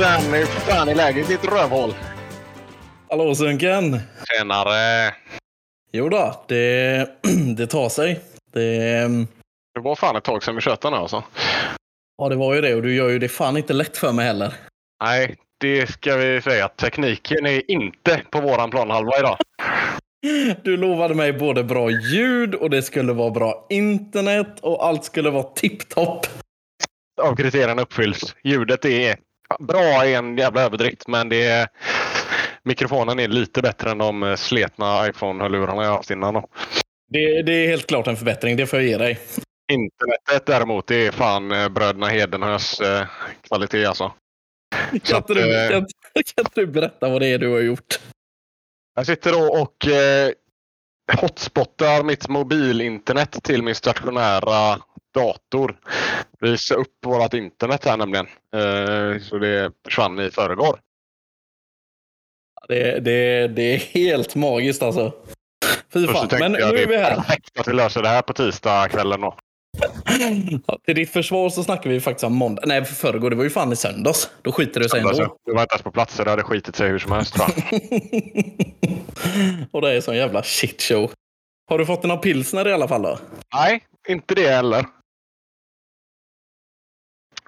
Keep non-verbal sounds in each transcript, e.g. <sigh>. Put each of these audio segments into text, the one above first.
Sven! Hur fan är läget ditt rövhål? Hallå Sunken! Tjenare! Jo då, det, <clears throat> det tar sig. Det, Det var fan ett tag sedan vi tjötade nu alltså. ja, det var ju det och du gör ju det fan inte lätt för mig heller. Nej, det ska vi säga. Tekniken är inte på våran planhalva idag. <laughs> Du lovade mig både bra ljud och det skulle vara bra internet och allt skulle vara tipptopp. Av kriterierna uppfylls. Ljudet är bra är en jävla överdrift, men det är, mikrofonen är lite bättre än de sletna iPhone-hörlurarna jag haft innan. då. Det, det är helt klart en förbättring, det får jag ge dig. Internetet däremot, det är fan eh, bröderna Hedenhös eh, kvalitet alltså. Kan inte, du, eh, kan, kan du berätta vad det är du har gjort? Jag sitter då och eh, hotspottar mitt mobilinternet till min stationära dator. Visa upp vårt internet här nämligen. Eh, så det försvann i förrgår. Det, det, det är helt magiskt alltså. Fy fan. Men nu är vi här. perfekt <laughs> att vi löser det här på tisdagskvällen då. Ja, till ditt försvar så snackar vi faktiskt om måndag. Nej, för förrgår. Det var ju fan i söndags. Då skiter det sig ändå. Alltså, du var inte ens på plats det hade skitit sig hur som helst <laughs> och det är sån jävla shit show. Har du fått några pilsner i alla fall då? Nej, inte det heller.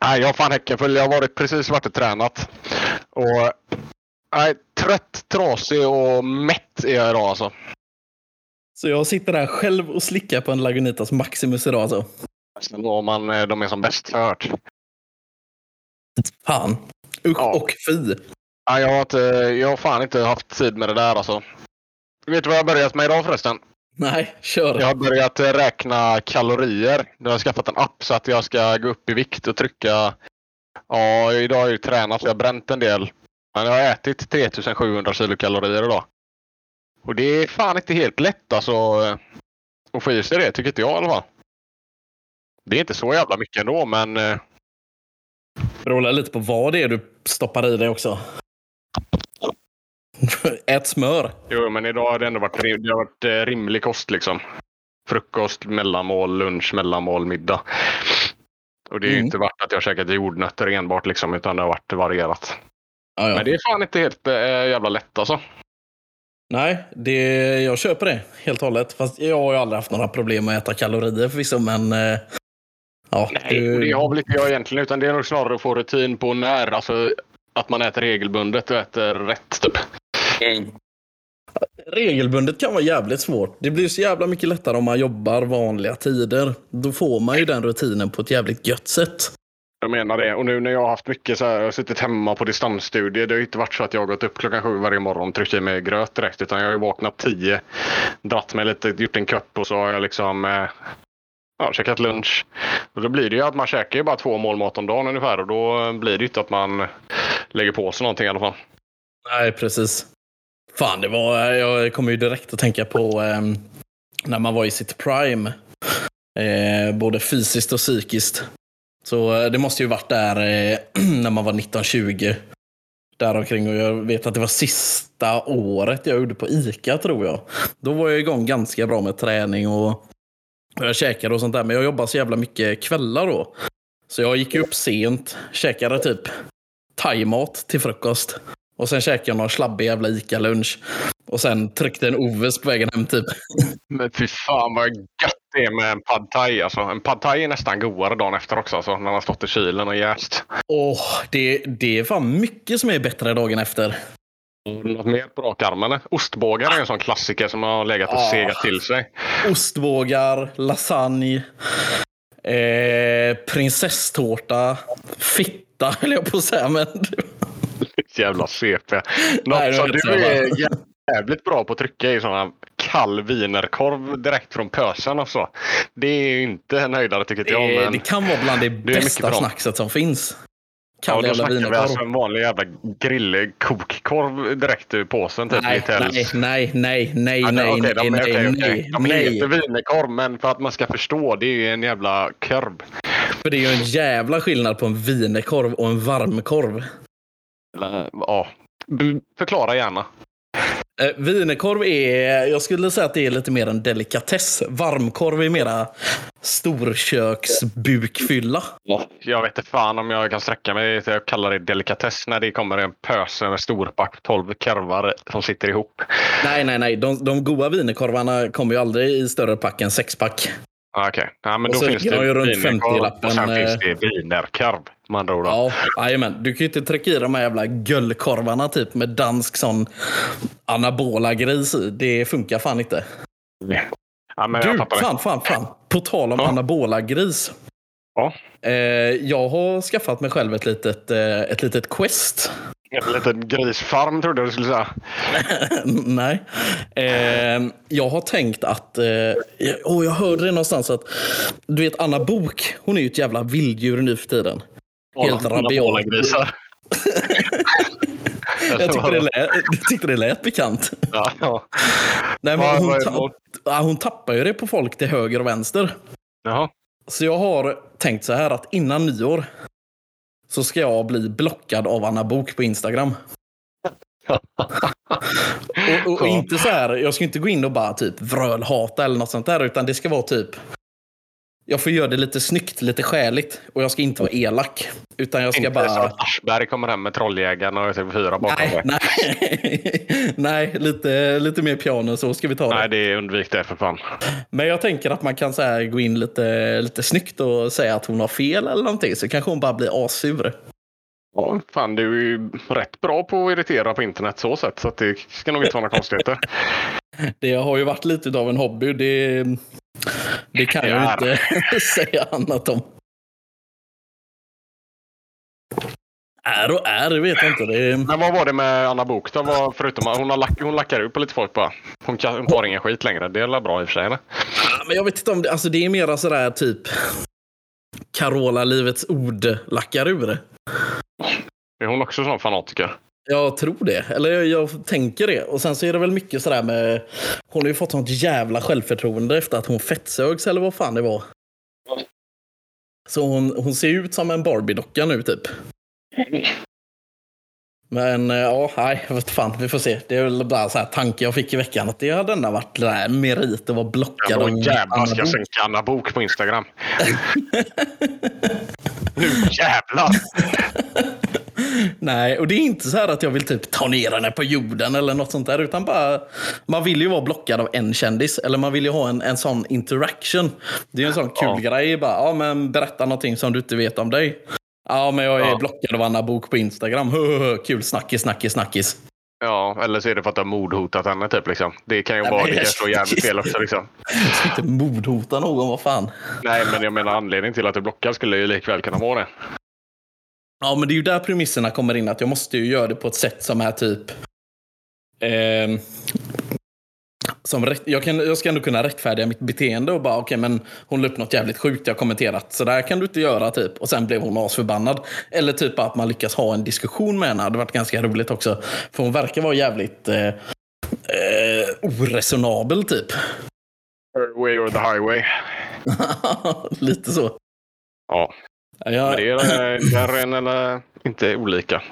Nej, jag har fan häcken full. Jag har varit precis varit och tränat. Och nej, trött, trasig och mätt är jag idag alltså. Så jag sitter här själv och slickar på en Lagunitas Maximus idag alltså. Var man, eh, de är som bäst hört. Fan. Usch Ja. och fy. Nej, jag, har inte, jag har fan inte haft tid med det där alltså. Vet du vad jag har börjat med idag förresten? Nej, kör. Jag har börjat eh, räkna kalorier. Jag har skaffat en app så att jag ska gå upp i vikt och trycka. Ja, idag har jag ju tränat så jag har bränt en del. Men jag har ätit 3700 kilokalorier idag. Och det är fan inte helt lätt alltså eh, att få i sig det, tycker inte jag i alla fall. Det är inte så jävla mycket ändå, men eh, Beror lite på vad det är du stoppar i dig också. <laughs> Ät smör. Jo, men idag har det ändå varit, det har varit eh, rimlig kost liksom. Frukost, mellanmål, lunch, mellanmål, middag. Och det är Mm. inte varit att jag har käkat jordnötter enbart liksom, utan det har varit varierat. Ja, ja. Men det är fan inte helt äh, jävla lätt alltså. Nej, det, jag köper det helt och hållet. Fast jag har ju aldrig haft några problem med att äta kalorier förvisso, men... eh, Ja, Nej, du- och det har väl inte jag egentligen, utan det är nog snarare att få rutin på när. Alltså att man äter regelbundet och äter rätt typ. Regelbundet kan vara jävligt svårt. Det blir så jävla mycket lättare om man jobbar vanliga tider. Då får man ju den rutinen på ett jävligt gött sätt. Jag menar det. Och nu när jag har haft mycket så här, jag har suttit hemma på distansstudier. Det har ju inte varit så att jag har gått upp klockan sju varje morgon och tryckt i mig gröt direkt. Utan jag har ju vaknat tio, dratt mig lite, gjort en kopp och så har jag liksom eh, ja, käkat lunch. Och då blir det ju att man käkar ju bara två mål mat om dagen ungefär. Och då eh, blir det ju inte att man lägger på sig någonting i alla fall. Nej, precis. Fan, det var... Eh, jag kommer ju direkt att tänka på eh, när man var i sitt prime. Eh, både fysiskt och psykiskt. Så eh, det måste ju varit där eh, <clears throat> när man var 19-20. Däromkring. Och jag vet att det var sista året jag gjorde på ICA tror jag. Då var jag igång ganska bra med träning och, jag käkade och sånt där. Men jag jobbade så jävla mycket kvällar då. Så jag gick upp sent, käkade typ thaimat till frukost. Och sen käkade jag någon slabbig jävla ICA-lunch. Och sen tryckte en Oves på vägen hem typ. Men fy fan vad gött det med en pad thai. Alltså. En pad thai är nästan godare dagen efter också. Alltså, när man har stått i kylen och jäst. Åh, det, det är fan mycket som är bättre dagen efter. Något mer på rak arm? Ostbågar är en sån klassiker som har legat och Ah. segat till sig. Ostbågar, lasagne, eh, prinsesstårta, fitta <laughs> höll jag på att säga. Men <laughs> Jävla CP. Nej, Något det som du är jävligt bra på att trycka är såna kall wienerkorv direkt från pösen och så. Det är ju inte en höjdare tycker inte jag. det, Men det kan vara bland det mycket bästa snackset som finns. kall då jävla snackar vi wienerkorv. alltså en vanlig jävla grill-kokkorv direkt ur påsen. Typ nej, nej, nej, nej, nej, Ja, nej, okej, nej, de, nej, okej. nej, de nej. heter wienerkorv, men för att man ska förstå, det är ju en jävla korv. För det är ju en jävla skillnad på en wienerkorv och en varmkorv. Ja, förklara gärna. Eh, wienerkorv är, jag skulle säga att det är lite mer en delikatess. Varmkorv är mera storköksbukfylla. Jag vet inte fan om jag kan sträcka mig till att kalla det delikatess när det kommer en pöse med storpack 12 korvar som sitter ihop. Nej, nej, nej. De, de goda wienerkorvarna kommer ju aldrig i större pack än sexpack. Okej, ja, men Och då finns det wienerkorv 50-lappen, och sen eh. finns det wienerkorv med andra ord. Ja, jajamän. Du kan ju inte trycka i de här jävla göllkorvarna typ med dansk sån anabola gris i. Det funkar fan inte. Ja, Du, fan, fan, fan. På tal om Ja. anabola gris. Ja. Eh, jag har skaffat mig själv ett litet, eh, ett litet quest. En liten grisfarm trodde jag du skulle säga. <laughs> Nej. Eh, jag har tänkt att... Eh, oh, jag hörde det någonstans att... Du vet Anna Bok hon är ju ett jävla vilddjur nu för tiden. Helt rabiat. <laughs> Jag tyckte det lät, jag tyckte det lät bekant. Ja, ja. Nej, men hon, vad är ta, emot? ja, hon tappar ju det på folk till höger och vänster. Jaha. Så jag har tänkt så här att innan nyår så ska jag bli blockad av Anna Bok på Instagram. <laughs> Och, och, och inte så här, jag ska inte gå in och bara typ vrölhata eller något sånt där, utan det ska vara typ jag får göra det lite snyggt, lite skäligt och jag ska inte vara elak. Utan jag ska Inte så bara... att Aschberg kommer hem med Trolljägaren och TV4 bakom Nej, nej. <laughs> nej lite, lite mer piano så ska vi ta det. Nej, det är undvik det för fan. Men jag tänker att man kan så här gå in lite, lite snyggt och säga att hon har fel eller någonting. Så kanske hon bara blir assur. Ja, fan, du är ju rätt bra på att irritera på internet så sätt. Så det ska nog inte vara några konstigheter. <laughs> Det har ju varit lite av en hobby. Det, det kan jag Ja. inte <laughs> säga annat om. Är och är, vet jag inte. Det. Men vad var det med Anna Bok då? Vad, förutom hon, har lack, hon lackar ut på lite folk bara. Hon, kan, hon tar ingen skit längre. Det är bra i och för sig? Eller? Men jag vet inte om det, alltså det är mera sådär typ Carola Livets Ord lackar ur. Är hon också sån fanatiker? Jag tror det. Eller jag, jag tänker det. Och sen så är det väl mycket sådär med... Hon har ju fått sånt jävla självförtroende efter att hon fettsögs eller vad fan det var. Så hon, hon ser ut som en Barbie-docka nu typ. Men eh, ja, nej, jag vet fan. Vi får se. Det är väl bara så här tanke jag fick i veckan. Att det hade ändå varit där merit att vara blockad Ja, jävlar ska jag sänka Anna Bok på Instagram. <laughs> nu jävlar! Nej, och det är inte så här att jag vill typ ta ner henne på jorden eller något sånt där. Utan bara, man vill ju vara blockad av en kändis. Eller man vill ju ha en, en sån interaction. Det är en sån kul Ja. grej. Bara, ja, men berätta någonting som du inte vet om dig. Ja, men jag är Ja. blockad av Anna Bok på Instagram. <laughs> Kul snackis, snackis, snackis. Ja, eller så är det för att du har mordhotat henne typ. Liksom. Det kan ju Nej, vara det kan slå jävligt fel också. Liksom. <laughs> Jag ska inte mordhota någon, vad fan. Nej, men jag menar anledningen till att du blockar skulle ju likväl kunna vara det. Ja, men det är ju där premisserna kommer in. Att jag måste ju göra det på ett sätt som är typ... ehm, som rätt, jag, kan, jag ska ändå kunna rättfärdiga mitt beteende och bara okej, men hon la upp något jävligt sjukt jag kommenterat. Så där kan du inte göra typ. Och sen blev hon asförbannad. Eller typ att man lyckas ha en diskussion med henne. Det hade varit ganska roligt också. För hon verkar vara jävligt eh, eh, oresonabel typ. Her way or the highway. <laughs> Lite så. Ja, Jag, men det är värre eller inte olika.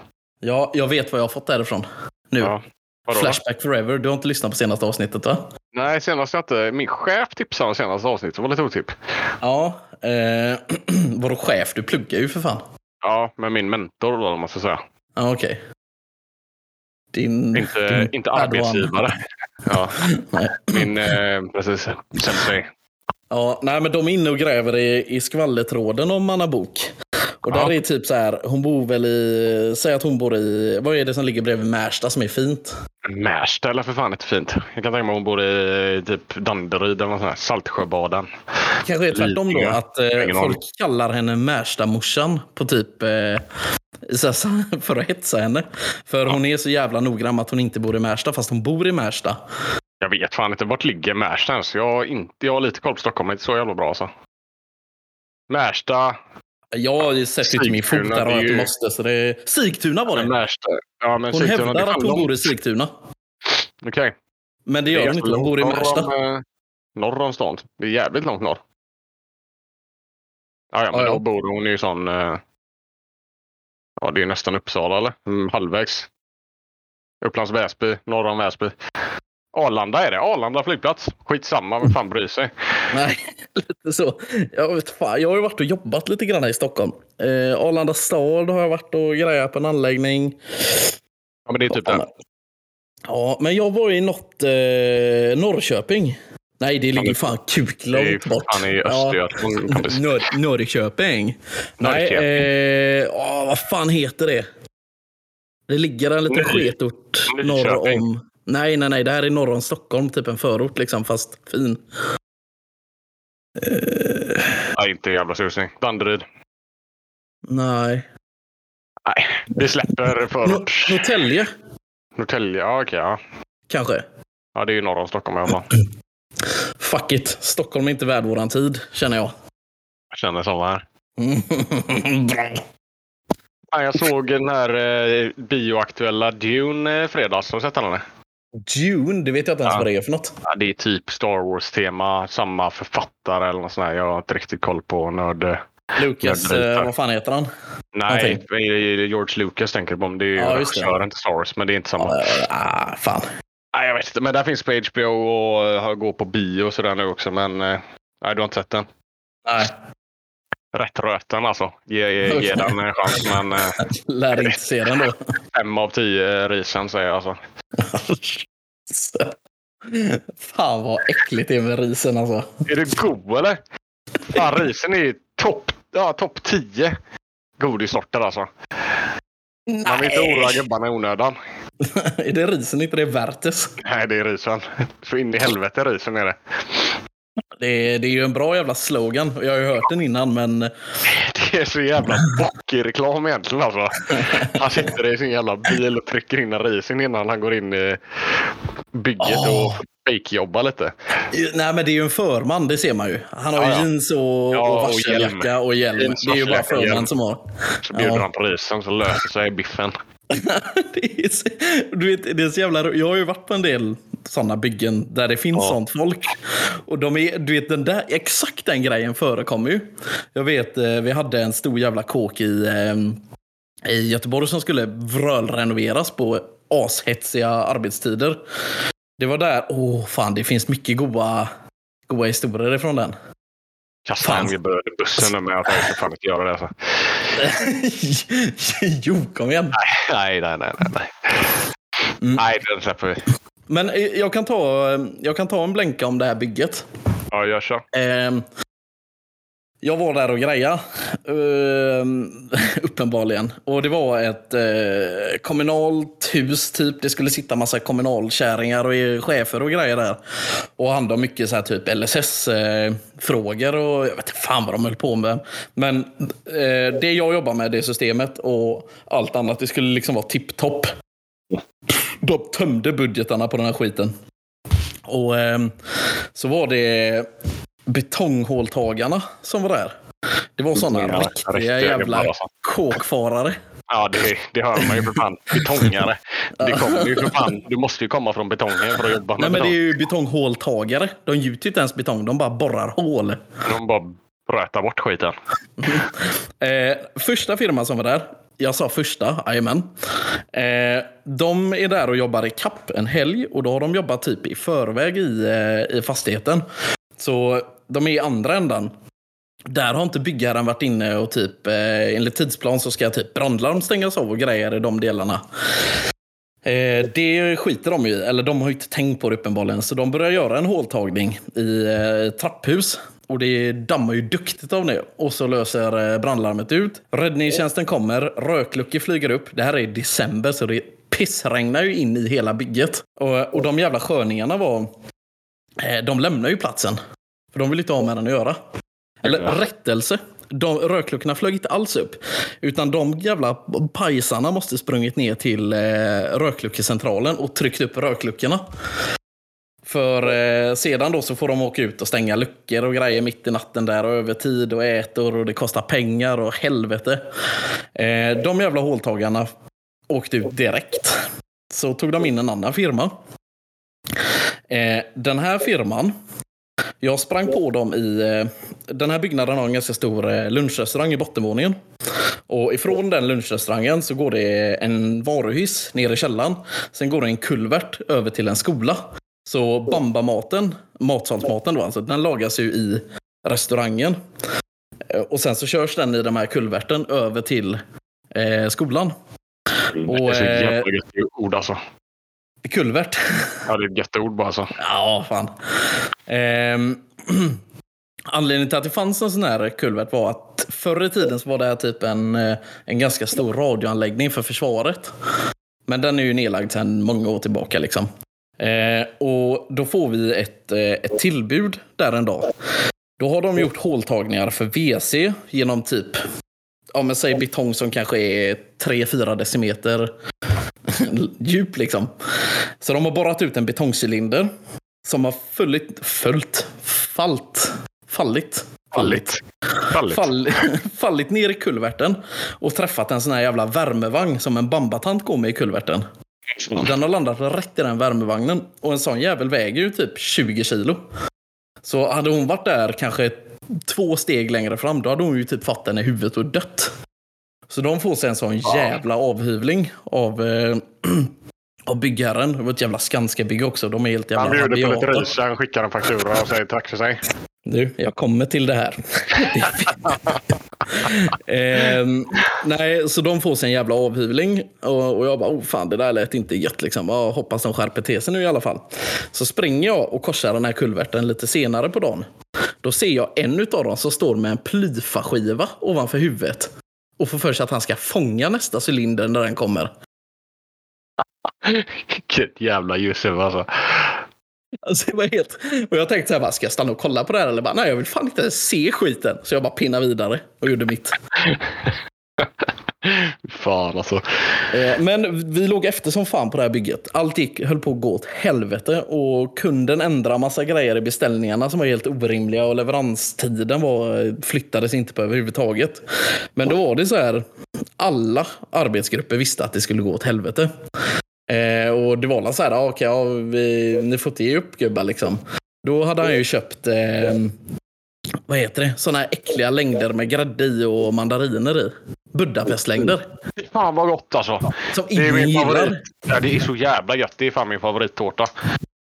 jag, jag vet vad jag har fått därifrån. Nu. Ja. Vadå då? Flashback Forever. Du har inte lyssnat på senaste avsnittet va? Nej, senast jag inte. Min chef tipsade om senaste avsnittet. Det var lite otipp. Ja. Eh, <clears throat> vadå chef? Du pluggar ju för fan. Ja, men min mentor då, om man ska säga. Ja, okej. Din... Inte, din inte arbetsgivare. Ja, <laughs> Nej. min, eh, precis, sensei. Ja, nej, men de är inne och gräver i, i skvallertråden om Anna Bok. Och där Ja. är typ så här, hon bor väl i, säg att hon bor i, vad är det som ligger bredvid Märsta som är fint? Märsta eller för fan inte fint. Jag kan tänka mig hon bor i typ Danderyd eller något sånt här. Saltsjöbaden. Kanske är tvärtom då, att eh, folk kallar henne Märsta-morsan på typ, eh, för att hetsa henne. För hon är så jävla noggrann att hon inte bor i Märsta, fast hon bor i Märsta. Jag vet fan inte. Vart ligger Märsta ens? Jag har, inte, jag har lite koll på Stockholm, men inte så jävla bra alltså. Märsta. Jag sett ut min fot där det är att du ju- måste. Så det är... Sigtuna var det. Märsta. Ja, men Hon Sigtuna, det hävdar är att hon bor i. Sigtuna. Okej. Men det gör hon ganska inte. Hon bor i Märsta. Om, eh, norr om stan. Det är jävligt långt norr. Ja, ja men Ja, ja. då bor hon i sån... eh, Ja, det är nästan Uppsala eller? Mm, halvvägs. Upplands Väsby, norr om Väsby. Arlanda är det. Arlanda flygplats. Skitsamma, vem fan bryr sig? <laughs> Nej, lite så. Jag, vet fan, jag har ju varit och jobbat lite grann här i Stockholm. Eh, Arlanda stad har jag varit och grejat på en anläggning. Ja, men det är typ det. Ja, men jag var i något eh, Norrköping. Nej, det ligger fan är kuklångt bort. fan i Östergötland. kompis. Nor- Norrköping. Nej, Norrköping. eh, åh, vad fan heter det? Det ligger en liten sketort norr om... Nej, nej, nej. Det här är norr om Stockholm. Typ en förort, liksom, fast fin. Eh, Nej, inte jävla susning. Danderyd. nej. Nej, vi släpper förort. Norrtälje, Norrtälje, ja okej. ja. kanske. ja, det är ju norr om Stockholm i alla fall. <clears throat> Fuck it. Stockholm är inte värd våran tid, känner jag. Jag känner så här. <laughs> Ja, jag såg den här eh, bioaktuella Dune eh, fredags. Har du sett den? eller? Dune, det vet jag inte ens Ja. vad det är för något. Ja, det är typ Star Wars-tema. Samma författare eller något sånt där. Jag har inte riktigt koll på nörd. eh, Lucas, är eh, vad fan heter han? Nej, Någonting. är George Lucas tänker du på. Det är ju Ja, regissören till Star Wars, men det är inte samma. Uh, ah, fan. Nej, jag vet inte. Men där finns på HBO och går på bio och sådär nu också. Men eh, nej, du har inte sett den. Nej, Rätt röten alltså. Ge, ge, ge den en chans. Men eh, lär inte se den då. fem av tio risen säger jag alltså. <laughs> fan vad äckligt det är med risen alltså. Är det god eller? Fan, risen är topp ja, top 10 godissorter alltså. Man vill inte oroa gubbarna i onödan. <laughs> är det risen inte det Vertes? Nej, det är risen. Så in i helvete risen är det. Det är, det är ju en bra jävla slogan. Jag har ju hört den innan men Det är så jävla bockig reklam egentligen alltså. Han sitter i sin jävla bil och trycker in en risen innan han går in i bygget Åh. och fejkjobbar lite. Nej men det är ju en förman, det ser man ju. Han har ju Ja, jeans och, Ja, och och varseljacka och hjälm. Jeans, Det är ju bara och förman hjälm. som har. Så bjuder Ja. han på risen så löser sig biffen. <laughs> det är så, du vet, det är så jävla Jag har ju varit på en del sådana byggen där det finns Ja. sånt folk. Och de är, du vet, den där, exakt den grejen förekommer ju. Jag vet, eh, vi hade en stor jävla kåk i, eh, i Göteborg som skulle vrölrenoveras på ashetsiga arbetstider. Det var där, åh fan, det finns mycket goa, goa historier ifrån den. Kasta Fan. hem i bussen med att jag ska fan inte göra det. Alltså. <laughs> jo, kom igen. Nej, nej, nej. nej, nej. Mm. Nej, den släpper vi. Men eh, jag kan ta, eh, jag kan ta en blänka om det här bygget. Ja, jag kör. Ehm, jag var där och greja ehm, <laughs> uppenbarligen. Och det var ett eh, kommunalt hus typ. Det skulle sitta massa kommunalkärringar och chefer och grejer där. Och handla om mycket så här typ LSS-frågor eh, och jag vet inte fan vad de höll på med. Men eh, det jag jobbar med, det systemet och allt annat, det skulle liksom vara tipptopp. De tömde budgetarna på den här skiten. Och ehm, så var det betonghåltagarna som var där. Det var sådana Ja, riktiga riktiga jävla alltså. kåkfarare. Ja, det, det hör man ju för fan. Betongare. Det kommer ju för fan. Du måste ju komma från betongen för att jobba Nej, med men det är betong. ju betonghåltagare. De gjuter ju inte ens betong, de bara borrar hål. De bara brötar bort skiten. <laughs> Eh, första firman som var där, jag sa första, jajamän. Eh, de är där och jobbar i kapp en helg och då har de jobbat typ i förväg i, eh, i fastigheten. Så de är i andra ändan. Där har inte byggherren varit inne och typ eh, enligt tidsplan så ska typ brandlarm stängas av och grejer i de delarna. Eh, det skiter de ju i, eller de har ju inte tänkt på det uppenbarligen. Så de börjar göra en håltagning i eh, trapphus. Och det dammar ju duktigt av det. Och så löser eh, brandlarmet ut. Räddningstjänsten kommer, rökluckor flyger upp. Det här är i december så det pissregnar ju in i hela bygget. Och, och de jävla sköningarna var... Eh, de lämnar ju platsen. För de vill inte ha med den att göra. Eller Ja. rättelse. De, rökluckorna flög inte alls upp. Utan de jävla pajsarna måste sprungit ner till eh, rökluckecentralen och tryckt upp rökluckorna. För eh, sedan då så får de åka ut och stänga luckor och grejer mitt i natten där och över tid och äter och det kostar pengar och helvete. Eh, de jävla håltagarna åkte ut direkt. Så tog de in en annan firma. Eh, den här firman, jag sprang på dem i... Eh, den här byggnaden har en ganska stor eh, lunchrestaurang i bottenvåningen. Och ifrån den lunchrestaurangen så går det en varuhiss ner i källaren. Sen går det en kulvert över till en skola. Så Bamba-maten, matsalsmaten då alltså, den lagas ju i restaurangen. Eh, och sen så körs den i de här kulverten över till eh, skolan. Det är så jävla gött ord alltså. Kulvert. <laughs> Ja, det är ett gött ord bara alltså. Ja, fan. Ehm, <clears throat> anledningen till att det fanns en sån här kulvert var att förr i tiden så var det här typ en, eh, en ganska stor radioanläggning för försvaret. Men den är ju nedlagd sedan många år tillbaka. Liksom. Eh, och Då får vi ett, eh, ett tillbud där en dag. Då har de gjort håltagningar för WC genom typ ja, men säg betong som kanske är 3-4 decimeter <laughs> djup. Liksom. Så de har borrat ut en betongcylinder som har följt, följt, fallt, fallit, Fallit. Fallit. fall, <laughs> fallit ner i kulverten och träffat en sån här jävla värmevagn som en bambatant går med i kulverten. Den har landat rätt i den värmevagnen och en sån jävel väger ju typ 20 kilo. Så hade hon varit där kanske två steg längre fram, då hade hon ju typ fått den i huvudet och dött. Så de får sig en sån jävla avhyvling av, eh, <clears throat> av byggherren. Det var ett jävla Skanska-bygge också. De är helt jävla Han bjuder på lite ris, han skickar en faktura och säger tack för sig. Du, jag kommer till det här. <laughs> Ehm, nej, så de får sig en jävla avhyvling. Och, och jag bara, oh fan, det där lät inte gött. Liksom. Ja, hoppas de skärper till sig nu i alla fall. Så springer jag och korsar den här kulverten lite senare på dagen. Då ser jag en av dem som står med en plyfaskiva ovanför huvudet. Och får för sig att han ska fånga nästa cylinder när den kommer. <laughs> Vilket jävla Josef alltså. Alltså, det var helt... Och jag tänkte så här, bara, ska jag stanna och kolla på det här? Eller bara, nej, jag vill fan inte se skiten. Så jag bara pinnade vidare och gjorde mitt. <laughs> Fan alltså. Eh, Men vi låg efter som fan på det här bygget. Allt gick, höll på att gå åt helvete och kunden ändrade massa grejer i beställningarna som var helt orimliga och leveranstiden var, flyttades inte på överhuvudtaget. Men då var det så här, alla arbetsgrupper visste att det skulle gå åt helvete. Eh, och det var så här, ah, okej, ja, vi, ni får inte ge upp gubbar liksom. Då hade han ju köpt eh, vad heter det? Såna här äckliga längder med grädde i och mandariner i. Budapestlängder. Fan vad gott alltså. Som Det är min gillar. favorit. Ja, det är så jävla gött. Det är fan min favorittårta.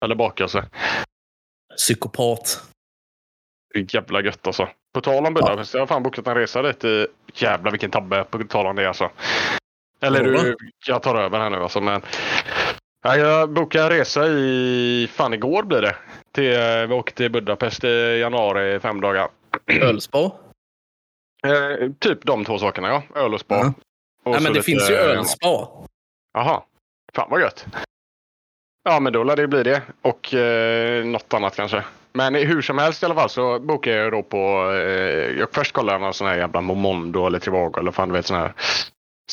Eller bakelse. Psykopat. Det är jävla gött alltså. På tal om Budapest. Jag har fan bokat en resa dit. i- Jävlar vilken tabbe på tal om det alltså. Eller du, jag tar över här nu alltså. Men... Ja, jag bokade en resa i... Fan igår blir det. Till, vi åkte till Budapest i januari fem dagar. Ölspa. Eh, typ de två sakerna ja. Öl och spa. Ja. Och Nej, men det lite- finns ju ölspa. Jaha. Fan vad gött. Ja, men då lär det bli det. Och eh, något annat kanske. Men hur som helst i alla fall så bokade jag då på... Eh, jag först kollade någon sån här jävla Momondo eller Trivago eller fan du vet sån här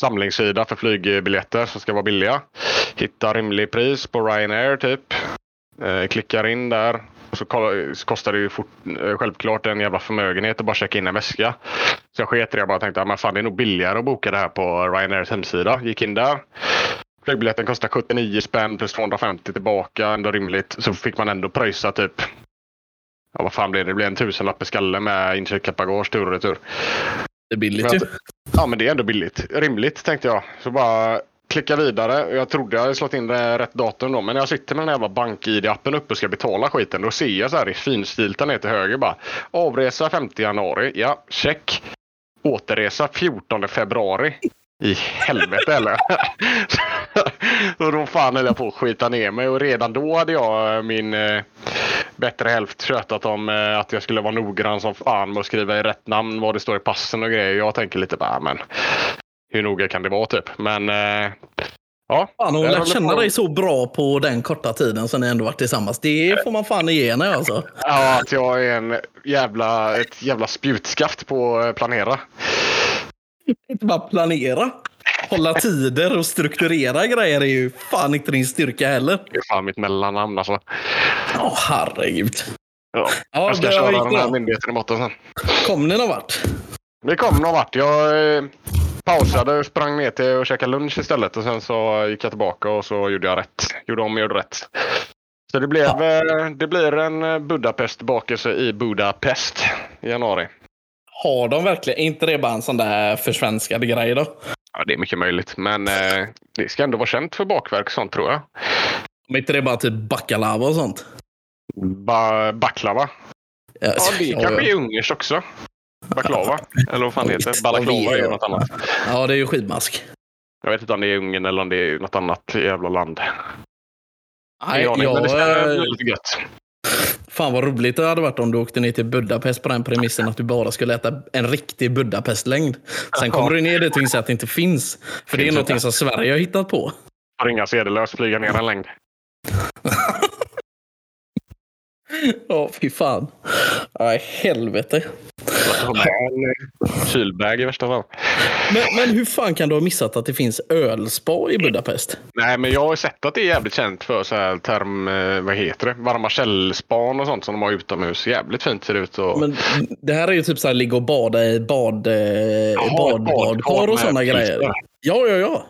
samlingssida för flygbiljetter som ska vara billiga. Hitta rimlig pris på Ryanair typ. Eh, klickar in där. Och så, så kostar det ju fort, eh, självklart en jävla förmögenhet att bara checka in en väska. Så jag sket det. Jag bara tänkte att fan, det är nog billigare att boka det här på Ryanairs hemsida. Gick in där. Flygbiljetten kostar 79 spänn plus 250 tillbaka. Ändå rimligt. Så fick man ändå pröjsa typ. Ja, vad fan blir det? Det blir en tusenlapp i skallen med incheckat bagage tur och retur. Det är billigt ju. Ja, men det är ändå billigt. Rimligt tänkte jag. Så bara Klickar vidare. Jag trodde jag hade slått in rätt datum då. Men när jag sitter med den här jävla bank-id-appen uppe och ska betala skiten. Då ser jag så här i finstilta ner till höger bara. Avresa 5 januari. Ja, check. Återresa 14 februari. I helvete eller? <laughs> så då fan höll jag på att skita ner mig och redan då hade jag eh, min eh, bättre hälft tjötat om eh, att jag skulle vara noggrann som fan med att skriva i rätt namn, vad det står i passen och grejer. Jag tänker lite bara, ah, men hur noga kan det vara typ? Men eh, ja. Fan, hon lärt känna på- dig så bra på den korta tiden som ni ändå varit tillsammans. Det får man fan ge henne alltså. Ja, att jag är en jävla, ett jävla spjutskaft på att planera. Inte bara planera. hålla tider och strukturera grejer är ju fan inte din styrka heller. Det är fan mitt mellannamn alltså. Åh herregud. Ja. Ja, Jag ska köra den här myndigheten i botten sen. Kom ni någon vart? Det kom någon vart. Jag eh, pausade och sprang ner till och käkade lunch istället. Och sen så gick jag tillbaka och så gjorde jag rätt. Gjorde om och gjorde rätt. Så det, blev, eh, det blir en eh, Budapest-bakelse i Budapest i januari. Har de verkligen? Är inte det bara en sån där försvenskad grej då? Ja, det är mycket möjligt. Men eh, det ska ändå vara känt för bakverk och sånt tror jag. Om inte det bara typ baklava och sånt? Ba baklava. Ja, det <laughs> kanske är ungerskt också. Baklava. Eller vad fan det heter. Vad Balaklava är ju jag. något annat. Ja, det är ju skidmask. Jag vet inte om det är Ungern eller om det är något annat jävla land. Nej, aning, men det jag, bli lite gött. fan vad roligt det hade varit om du åkte ner till Budapest på den premissen att du bara skulle äta en riktig Budapestlängd. Sen kommer du ner dit och inser att det inte finns. För det är någonting som Sverige har hittat på. Har inga sedelös flyga ner en längd. <laughs> Ja, fy fan. Nej, helvete. Ha med en eh, kylbag i värsta fall. Men, men hur fan kan du ha missat att det finns ölspa i Budapest? Nej, men jag har ju sett att det är jävligt känt för så här term, eh, vad heter det? Varma källspan och sånt som de har utomhus. Jävligt fint ser det ut. Och... Men det här är ju typ så här ligga och bada i bad, eh, bad, badkar och sådana grejer. Ja, ja, ja.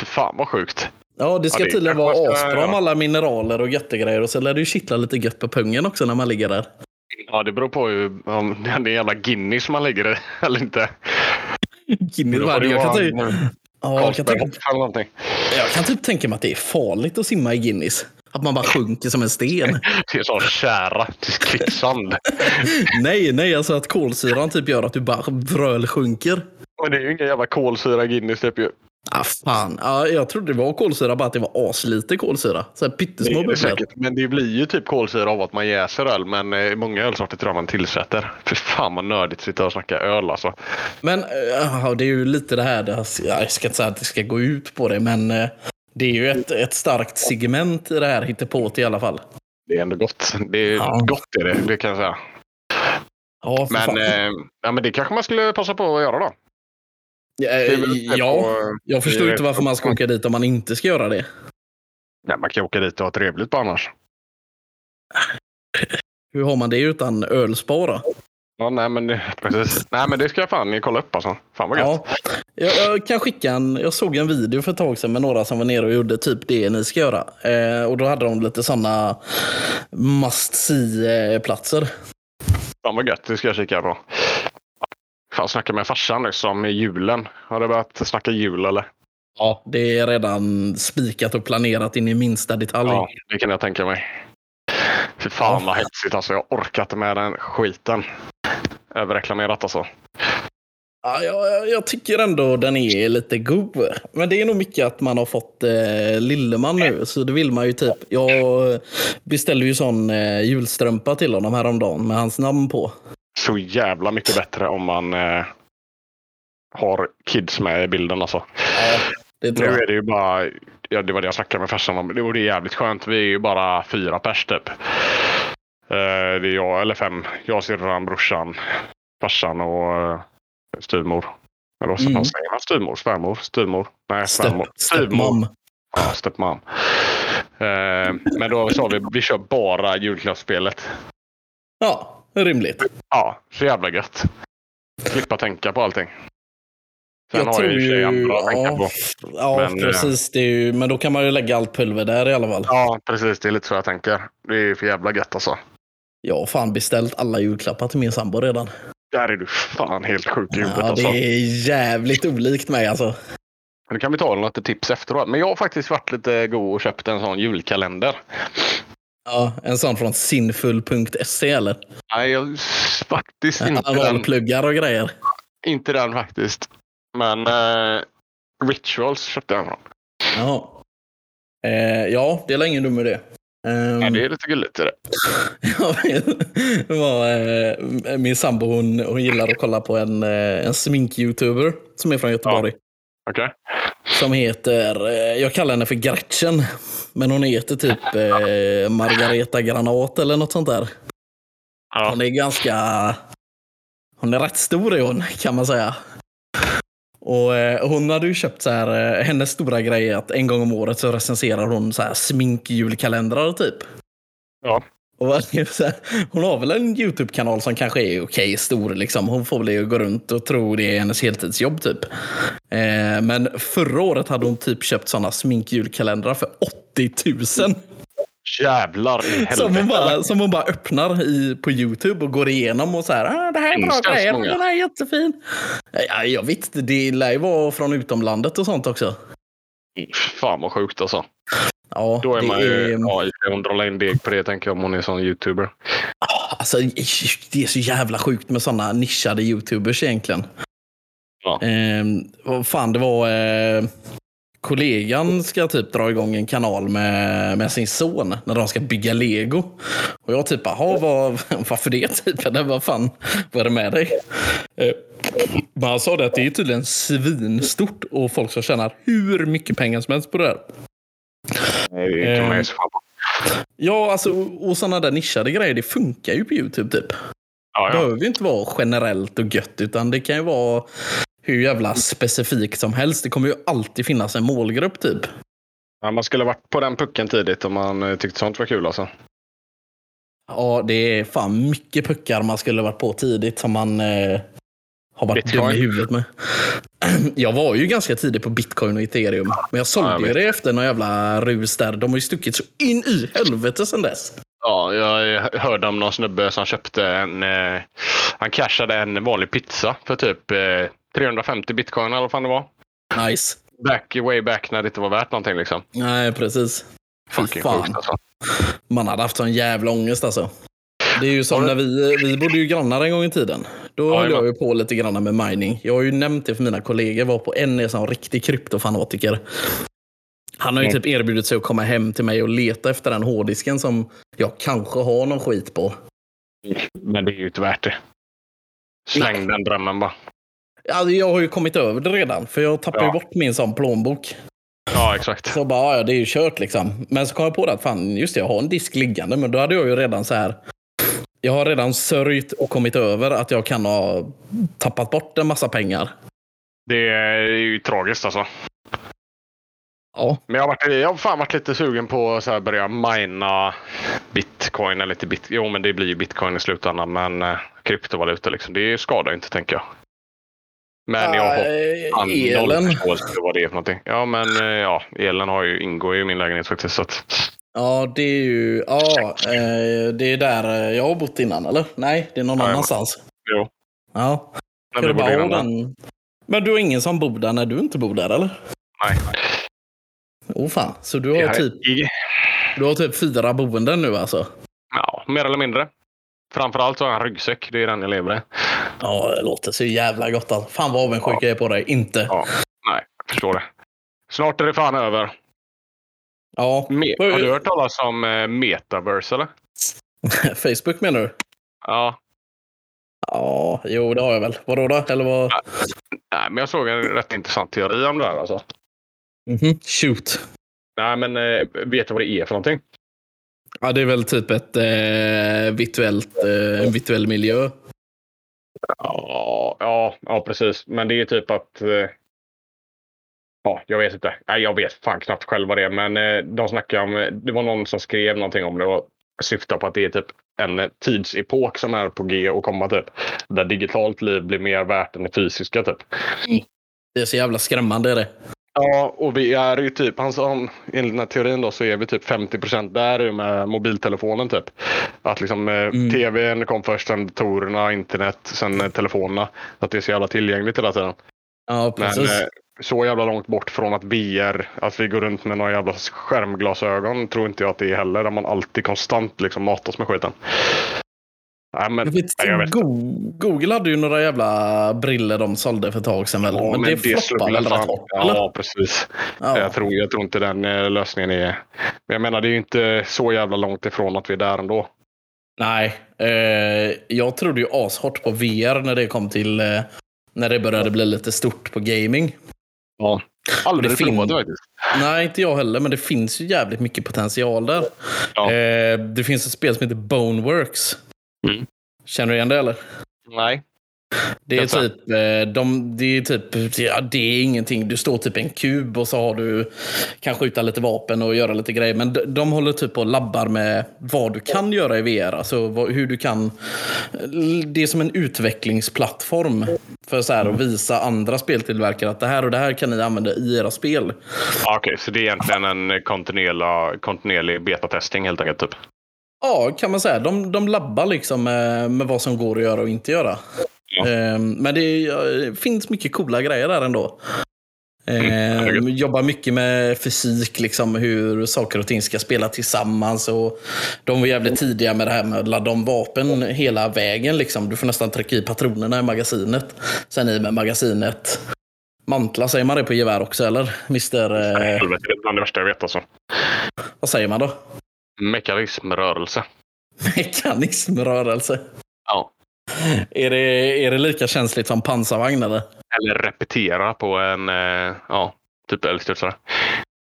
Fy fan vad sjukt. Ja, det ska Ja, det tydligen vara asbra med alla mineraler och göttegrejer. Och så lär det ju kittla lite gött på pungen också när man ligger där. Ja, det beror på ju om det är en jävla Guinness man lägger i eller inte. Guinness, det jag, kan typ, en ja, jag, kan tänka, någonting. jag kan typ tänka mig att det är farligt att simma i Guinness. Att man bara sjunker som en sten. <laughs> Det är så kära till kvicksand. <laughs> nej, nej, alltså att kolsyran typ gör att du bara vröl sjunker. Men det är ju ingen jävla kolsyra i Guinness typ ju. Ah, fan. Ja, jag trodde det var kolsyra, bara att det var aslite kolsyra. Så här Det pyttesmå det bubblor. säkert. Men det blir ju typ kolsyra av att man jäser öl. Men eh, många ölsorter tror jag man tillsätter. För fan vad nördigt att sitta och snacka öl alltså. Men uh, det är ju lite det här, det här, jag ska inte säga att det ska gå ut på det, men eh, det är ju ett, ett starkt segment i det här hittepåt i alla fall. Det är ändå gott. Det är Ja. gott är det, det kan jag säga. Ja, Men, eh, ja, men det kanske man skulle passa på att göra då. Eh, Det är väl uppe ja, på- jag förstår det är inte varför man ska åka dit om man inte ska göra det. Nej, man kan åka dit och ha trevligt på annars. Hur har man det utan ölspara? Ja, nej, men, det- precis. nej, men det ska jag fan kolla upp alltså. Fan vad gött. Ja, jag, jag kan skicka en, jag såg en video för ett tag sedan med några som var nere och gjorde typ det ni ska göra. Eh, och då hade de lite sådana must see-platser. Fan vad gött, det ska jag kika på. Fan, snacka med farsan nyss om julen. Har du börjat snacka jul eller? Ja, det är redan spikat och planerat in i minsta detalj. Ja, det kan jag tänka mig. Fy fan vad hetsigt alltså. Jag orkar inte med den skiten. Överreklamerat alltså. Ja, jag, jag tycker ändå den är lite god. Men det är nog mycket att man har fått eh, Lilleman nu. Så det vill man ju typ. Jag beställde ju sån eh, julstrumpa till honom häromdagen med hans namn på. Så jävla mycket bättre om man eh, har kids med i bilden alltså. Ja, det tror Nu jag. är det ju bara, ja, det var det jag snackade med farsan om. Det, är jävligt skönt. Vi är ju bara fyra pers typ. Eh, det är jag, eller fem. Jag, syrran, brorsan, farsan och uh, styvmor. Eller vad Mm. säger man? Styvmor? Svärmor? Styvmor? Nej, svärmor. Step, stepmom. Ja, stepmom. Eh, men då sa vi vi kör bara julklappsspelet. Ja, rimligt. Ja, så jävla gött. Slippa tänka på allting. Sen Jag har tror ju- andra att tänka på. Ja, Men, eh, precis. Det är ju, men då kan man ju lägga allt pulver där i alla fall. Ja, precis. Det är lite så jag tänker. Det är för jävla gött alltså. Jag har fan beställt alla julklappar till min sambo redan. Där är du fan helt sjuk i huvudet Ja, det alltså. är jävligt olikt mig alltså. Men det kan vi ta lite tips efteråt. Men jag har faktiskt varit lite god och köpt en sån julkalender. Ja, en sån från sinfull.se eller? Nej, jag faktiskt inte den. Analpluggar och grejer. Inte den faktiskt. Men eh, Rituals köpte jag från. Ja. Eh, ja, det är ingen dum idé. Ehm, Ja, det är lite gulligt. Är det. det var, eh, min sambo hon, hon gillar att kolla på en, eh, en smink-youtuber som är från Göteborg. Okej. Som heter, eh, jag kallar henne för Gretchen. Men hon heter typ eh, Margareta Granat eller något sånt där. Ja. Hon är ganska... Hon är rätt stor är hon, kan man säga. Och eh, hon hade ju köpt så här, eh, hennes stora grej är att en gång om året så recenserar hon så här sminkjulkalendrar typ. Ja. Och <laughs> hon har väl en YouTube-kanal som kanske är okej stor. Liksom. Hon får väl gå runt och tro det är hennes heltidsjobb. typ. Eh, men förra året hade hon typ köpt sådana sminkjulkalendrar för 80 000. Jävlar i helvete. <laughs> Som hon, bara, som hon bara öppnar i, på YouTube och går igenom och så här. Ah, det här är bra grejer, den här är jättefin. Ja, jag vet inte, det lär ju vara från utomlandet och sånt också. Fan vad sjukt alltså. Ja, Då är man ju... är, Ja, hon drar in deg på det tänker jag om hon är sån youtuber. alltså, det är så jävla sjukt med sådana nischade YouTubers egentligen. Ja. Eh, vad fan, det var... Eh, kollegan ska typ dra igång en kanal med, med sin son när de ska bygga lego. Och jag typ, jaha, vad, <laughs> varför det? Typ, eller vad fan, vad är det med dig? Eh, men han sa det att det är tydligen svinstort och folk som tjänar hur mycket pengar som helst på det här. Nej, det Eh. på. Ja, alltså, och sådana där nischade grejer, det funkar ju på YouTube typ. Det Ja, ja. behöver ju inte vara generellt och gött, utan det kan ju vara hur jävla specifikt som helst. Det kommer ju alltid finnas en målgrupp typ. ja, man skulle varit på den pucken tidigt om man eh, tyckte sånt var kul alltså. Ja, det är fan mycket puckar man skulle varit på tidigt som man eh, har varit Bitcoin. dum i huvudet med. <clears throat> Jag var ju ganska tidig på bitcoin och ethereum, men jag sålde Ja, jag ju det efter någon jävla rus där. De har ju stuckit så in i helvete sedan dess. Ja, jag hörde om någon snubbe som köpte en... Eh, han cashade en vanlig pizza för typ eh, 350 bitcoin eller vad fan det var. Nice. Back, way back när det inte var värt någonting liksom. Nej, precis. Fucking fan. sjukt alltså. Man hade haft sån jävla ångest alltså. Det är ju som när vi, vi bodde ju grannar en gång i tiden. Då Ja, höll jag ju på lite grann med mining. Jag har ju nämnt det för mina kollegor. var på en sån riktig kryptofanatiker. Han har ju Mm. typ erbjudit sig att komma hem till mig och leta efter den hårddisken som jag kanske har någon skit på. Men det är ju inte värt det. Släng den drömmen bara. Alltså, jag har ju kommit över det redan, för jag tappade Ja. bort min sån plånbok. Ja, exakt. Så bara, ja, det är ju kört liksom. Men så kom jag på det att fan, just det, jag har en disk liggande. Men då hade jag ju redan så här. Jag har redan sörjt och kommit över att jag kan ha tappat bort en massa pengar. Det är ju tragiskt alltså. Ja, Men jag har, varit, jag har fan varit lite sugen på att börja mina bitcoin. Eller inte bit, jo, men det blir ju bitcoin i slutändan. Men eh, kryptovaluta liksom. Det skadar inte tänker jag. Men jag har Äh, elen. noll förståelse för vad det är för någonting. Ja, men eh, ja, elen har ju, ingår ju i min lägenhet faktiskt. Så att, Ja, det är ju, ja, eh, det är där eh, jag har bott innan, eller? Nej, det är någon Ja, ja. annanstans. jo. Ja. Men du bara den? Men du har ingen som bor där när du inte bor där, eller? Nej. Åh fan, så du har, typ, är- du har typ fyra boenden nu alltså? Ja, mer eller mindre. Framförallt så har jag en ryggsäck. Det är den jag lever i. Ja, det låter så jävla gott. Alltså. Fan vad avundsjuk jag är på dig. Inte. Ja. Nej, jag förstår det. Snart är det fan över. Ja, Me- har du hört talas om eh, metaverse eller? <laughs> Facebook menar du? Ja. Ja, jo det har jag väl. Vadå då? Eller vad? Nej, men jag såg en rätt intressant teori om det här. Alltså. Mhm. Shoot. Nej, men eh, vet du vad det är för någonting? Ja, det är väl typ ett eh, virtuellt, eh, en virtuell miljö. Ja, ja, ja, precis. Men det är typ att... Ja, jag vet inte. Nej, jag vet fan knappt själv vad det är. Men eh, de snackar om... Det var någon som skrev någonting om det och syftar på att det är typ en tidsepok som är på G och komma typ. Där digitalt liv blir mer värt än det fysiska typ. Det är så jävla skrämmande är det. Ja, och vi är ju typ, han sa enligt den här teorin då, så är vi typ 50 procent där med mobiltelefonen typ. Att liksom eh, Mm. tvn kom först, sen datorerna, internet, sen eh, telefonerna. Att det är så jävla tillgängligt hela tiden. Ja, Men precis. eh, så jävla långt bort från att VR, att vi går runt med några jävla skärmglasögon tror inte jag att det är heller. Där man alltid konstant liksom matas med skiten. Nej, men, Jag vet, jag vet. Go- Google hade ju några jävla briller de sålde för ett tag sedan väl? Ja, men, det slog floppade väl rätt hårt? Ja, precis. Ja. Jag, tror, jag tror inte den eh, lösningen är... Men jag menar, det är ju inte så jävla långt ifrån att vi är där ändå. Nej, eh, jag trodde ju ashårt på VR när det kom till eh, när det började bli lite stort på gaming. Ja. Aldrig det faktiskt. Nej, inte jag heller, men det finns ju jävligt mycket potential där. Ja. Eh, det finns ett spel som heter Boneworks. Mm. Känner du igen det eller? Nej. Det är typ, eh, de, det är typ, ja, det är ingenting. Du står typ i en kub och så har du, kan skjuta lite vapen och göra lite grejer. Men de, de håller typ på och labbar med vad du kan göra i VR. Alltså vad, hur du kan, det är som en utvecklingsplattform. För så här att visa andra speltillverkare att det här och det här kan ni använda i era spel. Okej, så det är egentligen en kontinuerlig, kontinuerlig betatesting helt enkelt? Typ. Ja, kan man säga. De, de labbar liksom med, med vad som går att göra och inte göra. Ja. Ehm, men det finns mycket coola grejer där ändå. Ehm, herregud. jobbar mycket med fysik, liksom, hur saker och ting ska spela tillsammans. Och de var jävligt tidiga med det här med att ladda om vapen hela vägen. Liksom. Du får nästan trycka i patronerna i magasinet. Sen i med magasinet. Mantla, säger man det på gevär också eller? Mister, eh, Helvete, det är bland det värsta jag vet alltså. vad säger man då? Mekanism, rörelse. <laughs> Mekanismrörelse. Ja. Är det, är det lika känsligt som pansarvagn eller? Eller repetera på en, eh, ja, typ älgstudsare.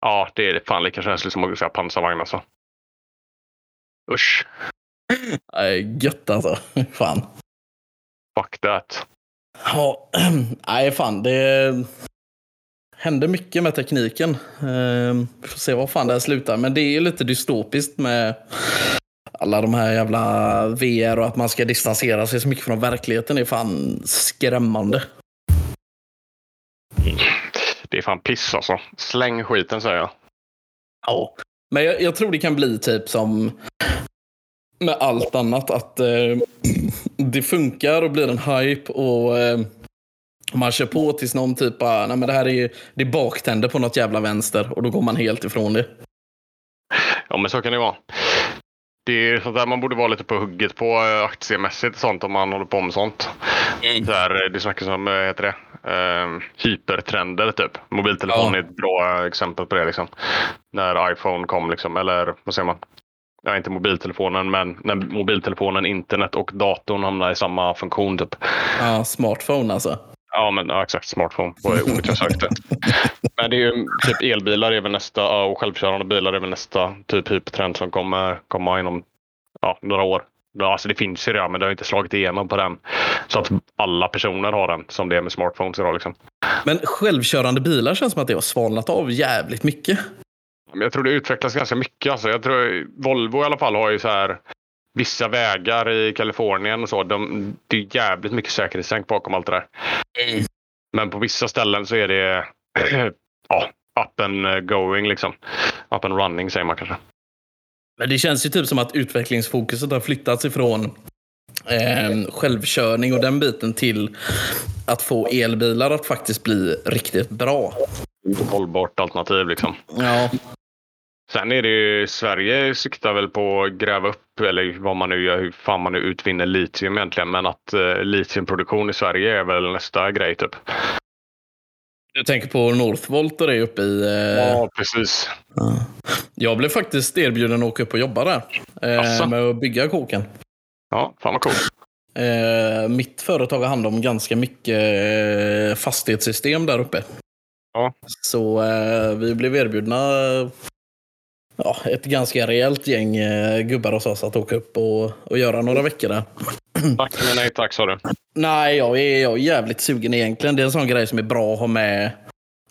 Ja, det är fan lika känsligt som att säga pansarvagn alltså. Usch, Nej, gött alltså. <laughs> Fan. fuck that. Ja, <clears throat> nej fan det hände mycket med tekniken. Ehm, Vi får se vad fan det här slutar. Men det är ju lite dystopiskt med alla de här jävla VR och att man ska distansera sig så mycket från verkligheten är fan skrämmande. Det är fan piss alltså. Släng skiten säger jag. Ja. Men jag, jag tror det kan bli typ som med allt annat. Att eh, <clears throat> det funkar och blir en hype och eh, man kör på tills någon typ bara, nej men det här är, det är baktänder på något jävla vänster och då går man helt ifrån det. Ja, men så kan det vara. Det är sånt där man borde vara lite på hugget på eh, aktiemässigt och sånt om man håller på med sånt. Så här, eh, det snackas om, eh, heter det, eh, hypertrender typ. Mobiltelefon Ja. är ett bra exempel på det. Liksom. När iPhone kom, liksom, eller vad säger man? Ja, inte mobiltelefonen, men när mobiltelefonen, internet och datorn hamnar i samma funktion. Typ. Ja, smartphone alltså. Ja, men ja, exakt. Smartphone var det ordet jag sökte. Men det är ju typ elbilar är väl nästa och självkörande bilar är väl nästa typ hypertrend som kommer komma inom ja, några år. Alltså det finns ju redan, men det har inte slagit igenom på den. Så att alla personer har den som det är med smartphones idag. Liksom. Men självkörande bilar känns som att det har svalnat av jävligt mycket. Jag tror det utvecklas ganska mycket. Alltså. Jag tror Volvo i alla fall har ju så här vissa vägar i Kalifornien och så. De, det är jävligt mycket säkerhetstänk bakom allt det där. Men på vissa ställen så är det <clears throat> ja, up and going liksom. Up and running säger man kanske. Men det känns ju typ som att utvecklingsfokuset har flyttats ifrån eh, självkörning och den biten till att få elbilar att faktiskt bli riktigt bra. Hållbart alternativ liksom. Ja, Sen är det ju, Sverige siktar väl på att gräva upp, eller vad man nu gör, hur fan man nu utvinner litium egentligen. Men att eh, litiumproduktion i Sverige är väl nästa grej typ. du tänker på Northvolt och det uppe i... Eh, Ja, precis. Jag blev faktiskt erbjuden att åka upp och jobba där. Eh, med att bygga kåken. Ja, fan vad coolt. Eh, mitt företag har hand om ganska mycket eh, fastighetssystem där uppe. Ja. Så eh, vi blev erbjudna ja, ett ganska rejält gäng eh, gubbar hos oss att åka upp och, och göra några veckor där. <clears throat> Tack men nej tack sa du. Nej, jag är, jag är jävligt sugen egentligen. Det är en sån grej som är bra att ha med.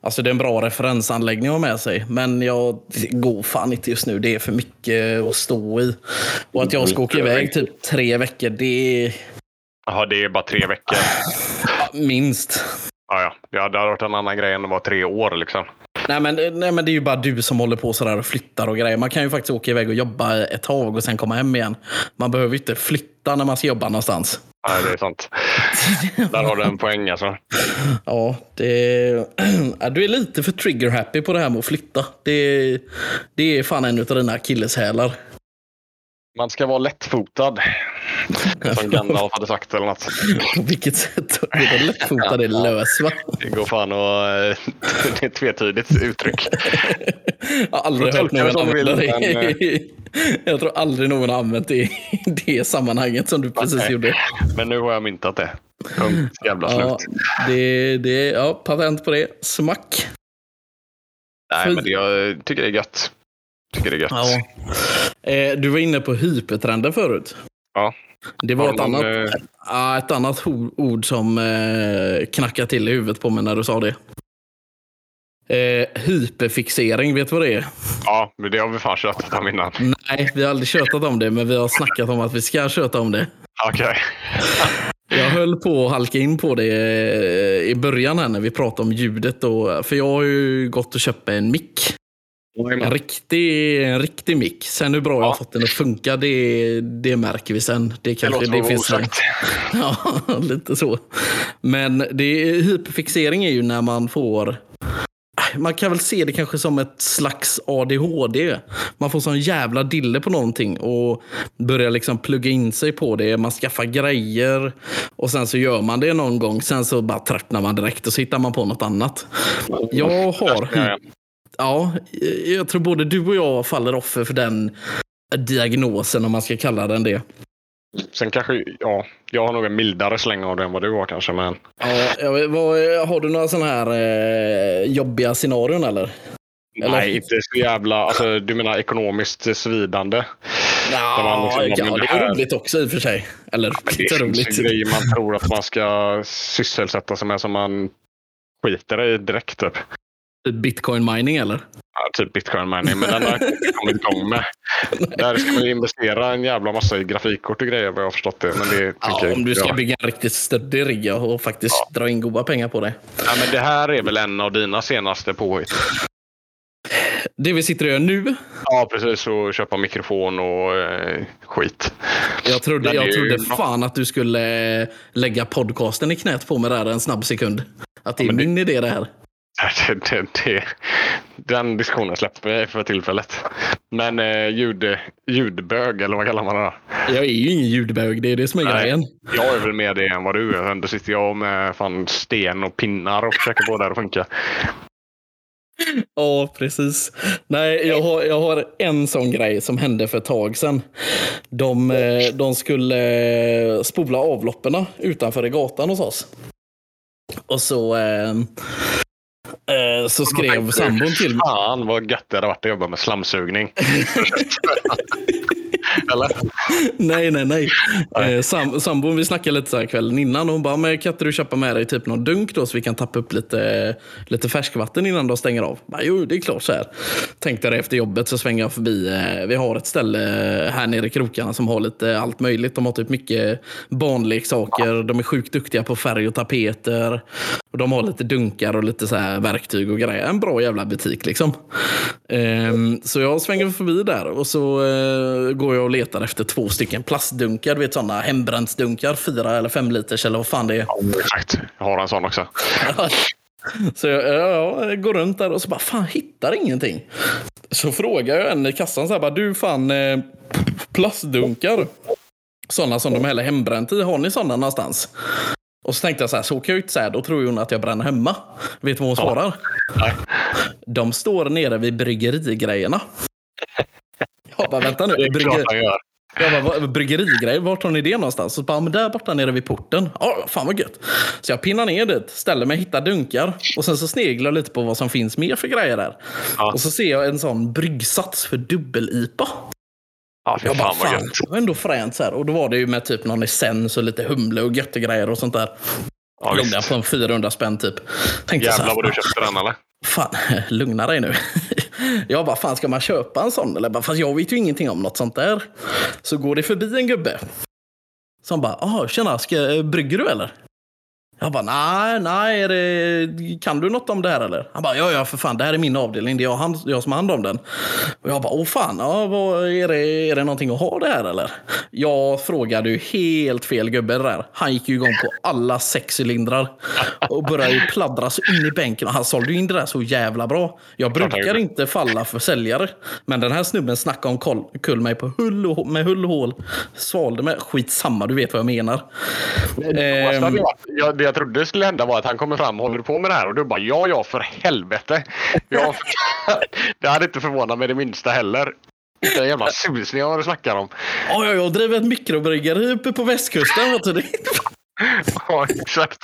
Alltså det är en bra referensanläggning att ha med sig. Men jag går fan inte just nu. Det är för mycket att stå i. Och att jag ska åka iväg typ tre veckor, det är Jaha, det är bara tre veckor. minst. Ja. ja, det hade varit en annan grej än att vara tre år liksom. Nej men, nej men det är ju bara du som håller på sådär och flyttar och grejer. Man kan ju faktiskt åka iväg och jobba ett tag och sen komma hem igen. Man behöver ju inte flytta när man ska jobba någonstans. Nej, det är sant. Där har du en poäng alltså. Ja, det... <clears throat> ja, du är lite för trigger-happy på det här med att flytta. Det, det är fan en av dina akilleshälar. Man ska vara lättfotad. Som Gandalf hade sagt eller något. På vilket sätt? Det är lättfotad är lös va? Det går fan att... <laughs> Det är ett tvetydigt uttryck. Jag har aldrig hört någon använda det. <laughs> Jag tror aldrig någon har använt det i <laughs> det sammanhanget som du precis Nej. gjorde. Men nu har jag myntat det. Punkt. Jävla Ja, slut. det, det, ja, patent på det. Smack. Nej, men det, jag tycker det är gött. Tycker det är gött. Ja. Eh, du var inne på hypertrender förut. Ja. Det var ett de, annat, ja, ett annat ord som eh, knackade till i huvudet på mig när du sa det. Eh, hyperfixering, vet du vad det är? Ja, men det har vi fan tjatat om innan. Nej, vi har aldrig tjötat om det, men vi har snackat om att vi ska köta om det. Okej. Jag höll på att halka in på det eh, i början här när vi pratade om ljudet. Då, för jag har ju gått och köpt en mick. En riktig, en riktig mick. Sen hur bra jag har Ja. fått den att funka, det, det märker vi sen. Det, kanske, det det finns en-. <laughs> Ja, lite så. Men det, hyperfixering är ju när man får man kan väl se det kanske som ett slags ADHD. Man får sån jävla dille på någonting och börjar liksom plugga in sig på det. Man skaffar grejer och sen så gör man det någon gång. Sen så bara tröttnar man direkt och så hittar man på något annat. Jag har... Ja, Ja, jag tror både du och jag faller offer för den diagnosen om man ska kalla den det. Sen kanske, ja, jag har nog en mildare släng av det än vad du har kanske. Men Ja, vad, har du några sådana här eh, jobbiga scenarion eller? Eller- nej, inte så jävla... Alltså, du menar ekonomiskt svidande? Ja, liksom, ja, ja, det det är roligt också i och för sig. Eller inte det roligt. finns ju grejer man tror att man ska sysselsätta sig med som man skiter i direkt. Typ, Bitcoin mining eller? ja, typ bitcoin mining. Men den har jag inte kommit igång med. Där ska man ju investera en jävla massa i grafikkort och grejer vad jag har förstått det. Men det Ja, jag om du ska göra. bygga en riktigt stöddig rigg ja, och faktiskt dra in goda pengar på det. Ja, men det här är väl en av dina senaste påhitt? Det vi sitter och gör nu. Ja, precis. Och köpa mikrofon och eh, skit. Jag trodde, Men jag ju- trodde fan att du skulle lägga podcasten i knät på mig där en snabb sekund. Att det är men det- min idé det här. <laughs> Det, det, det, den diskussionen släpper jag för tillfället. Men eh, ljud, ljudbög, eller vad kallar man det? Jag är ju ingen ljudbög, det är det som är Nej. grejen. Jag är väl mer det än vad du är. Ändå sitter jag med fan sten och pinnar och försöker få det här att funka. Ja, precis. Nej, jag har, jag har en sån grej som hände för ett tag sedan. De, eh, de skulle eh, spola avloppen utanför i gatan hos oss. Och så, eh, eh, så skrev sambon till mig. Fan vad gött det hade varit att jobba med slamsugning. <laughs> eller? Nej, nej, nej. Nej. Eh, sam, sambon, vi snackade lite så här kvällen innan. Och hon bara, men kan inte du köpa med dig typ någon dunk då så vi kan tappa upp lite, lite färskvatten innan de stänger av? Bara, jo, det är klart så här. Tänkte det efter jobbet så svänger jag förbi. Eh, vi har ett ställe här nere i krokarna som har lite allt möjligt. De har typ mycket barnleksaker. De är sjukt duktiga på färg och tapeter. Och de har lite dunkar och lite så här verktyg och grejer. En bra jävla butik liksom. Ehm, så jag svänger förbi där och så eh, går jag och letar efter två stycken plastdunkar. Du vet sådana hembrännsdunkar, fyra eller fem liters eller vad fan det är. Exakt. Jag har en sån också. <laughs> Så jag, ja, jag går runt där och så bara, fan hittar ingenting. Så frågar jag en i kassan så här, bara, du fan eh, plastdunkar. Sådana som de häller hembränt i, har ni sådana någonstans? Och så tänkte jag så här, så kan jag ju inte säga, då tror hon att jag bränner hemma. <laughs> Vet du vad hon svarar? Nej. De står nere vid bryggerigrejerna. <laughs> Jag bara, vänta nu. Det är brygger- klart han gör. jag bara, "Vad- bryggerigrej, vart har ni det någonstans? Så bara, men där borta nere vid porten. Ja, fan vad gött. Så jag pinnar ner dit, ställer mig, hittar dunkar och sen så sneglar jag lite på vad som finns mer för grejer där. Ja. Och så ser jag en sån bryggsats för dubbel-IPA. Ja, Jag bara, fan fan, det var ändå fränt så här. Och då var det ju med typ någon essens och lite humle och göttegrejer och sånt där. Ja, där på en 400 spänn typ. Tänkte så Jävlar här, vad du köpte den eller? Fan, <laughs> lugna dig nu. <laughs> Jag bara, fan ska man köpa en sån? Eller bara, fast jag vet ju ingenting om något sånt där. Så går det förbi en gubbe. Som bara, ah, tjena, ska, brygger du eller? Jag bara, nej, nej, det, kan du något om det här eller? Han bara, ja, ja, för fan, det här är min avdelning, det är jag, hand, jag som har hand om den. Och jag bara, åh fan, ja, vad, är, det, är det någonting att ha det här eller? Jag frågade ju helt fel gubbe det där. Han gick ju igång på alla sex cylindrar och började ju pladdra så in i bänken. Och han sålde ju in det där så jävla bra. Jag brukar inte falla för säljare, men den här snubben snackade om kull mig på hull och, med hull och hål. Svalde mig. Skitsamma, du vet vad jag menar. Ehm, jag, jag, det jag trodde skulle hända var att han kommer fram och håller på med det här och du bara ja, ja, för helvete. Jag, <laughs> det hade inte förvånat mig det minsta heller. Vilka jävla susningar vad du snackar om. Ja, ja, jag driver ett mikrobryggeri uppe på västkusten. <laughs> Ja, exakt.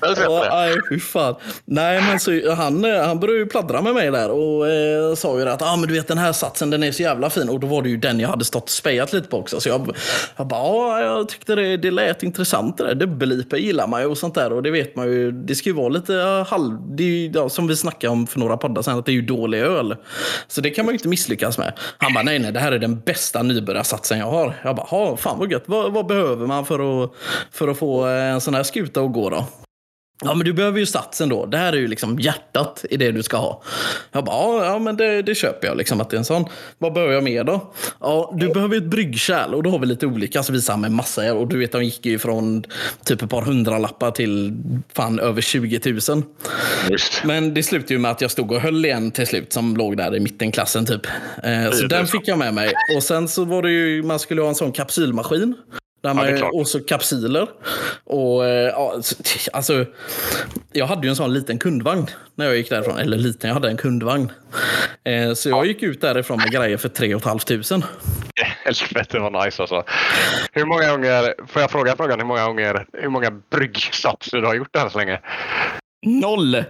Jag Ja, nej, fy fan. Nej, men så, han, eh, han började ju pladdra med mig där och eh, sa ju att ah, men du vet den här satsen den är så jävla fin. Och då var det ju den jag hade stått och spejat lite på också. Så jag, jag bara, ah, jag tyckte det, det lät intressant det där. Dubbel-IP gillar man ju och sånt där. Och det vet man ju, det ska ju vara lite uh, halv... Det är ju, ja, som vi snackade om för några poddar sen, att det är ju dålig öl. Så det kan man ju inte misslyckas med. Han bara, nej, nej, det här är den bästa nybörjarsatsen jag har. Jag bara, ah, fan vad gött. Vad, vad behöver man för att, för att få eh, en sån här skuta att gå då? Ja, men du behöver ju satsen då. Det här är ju liksom hjärtat i det du ska ha. Jag bara, ja, men det, det köper jag. Liksom, att det är en sån. Vad behöver jag mer då? Ja, du behöver ett bryggkärl och då har vi lite olika. Så visar han med massa. Och du vet, de gick ju från typ ett par hundralappar till fan över 20 000. Just. Men det slutade ju med att jag stod och höll i en till slut som låg där i mittenklassen typ. Eh, så den fick jag med mig. Och sen så var det ju, man skulle ha en sån kapsylmaskin. Där man, klart. och så kapsyler. Och, eh, ja, så- alltså, jag hade ju en sån liten kundvagn när jag gick därifrån. Eller liten, jag hade en kundvagn. Eh, så jag gick ut därifrån med grejer för 3 500. <laughs> Helvete vad nice alltså. Hur många gånger, får jag fråga frågan hur många gånger, hur många bryggsatser du har gjort än så länge? Noll!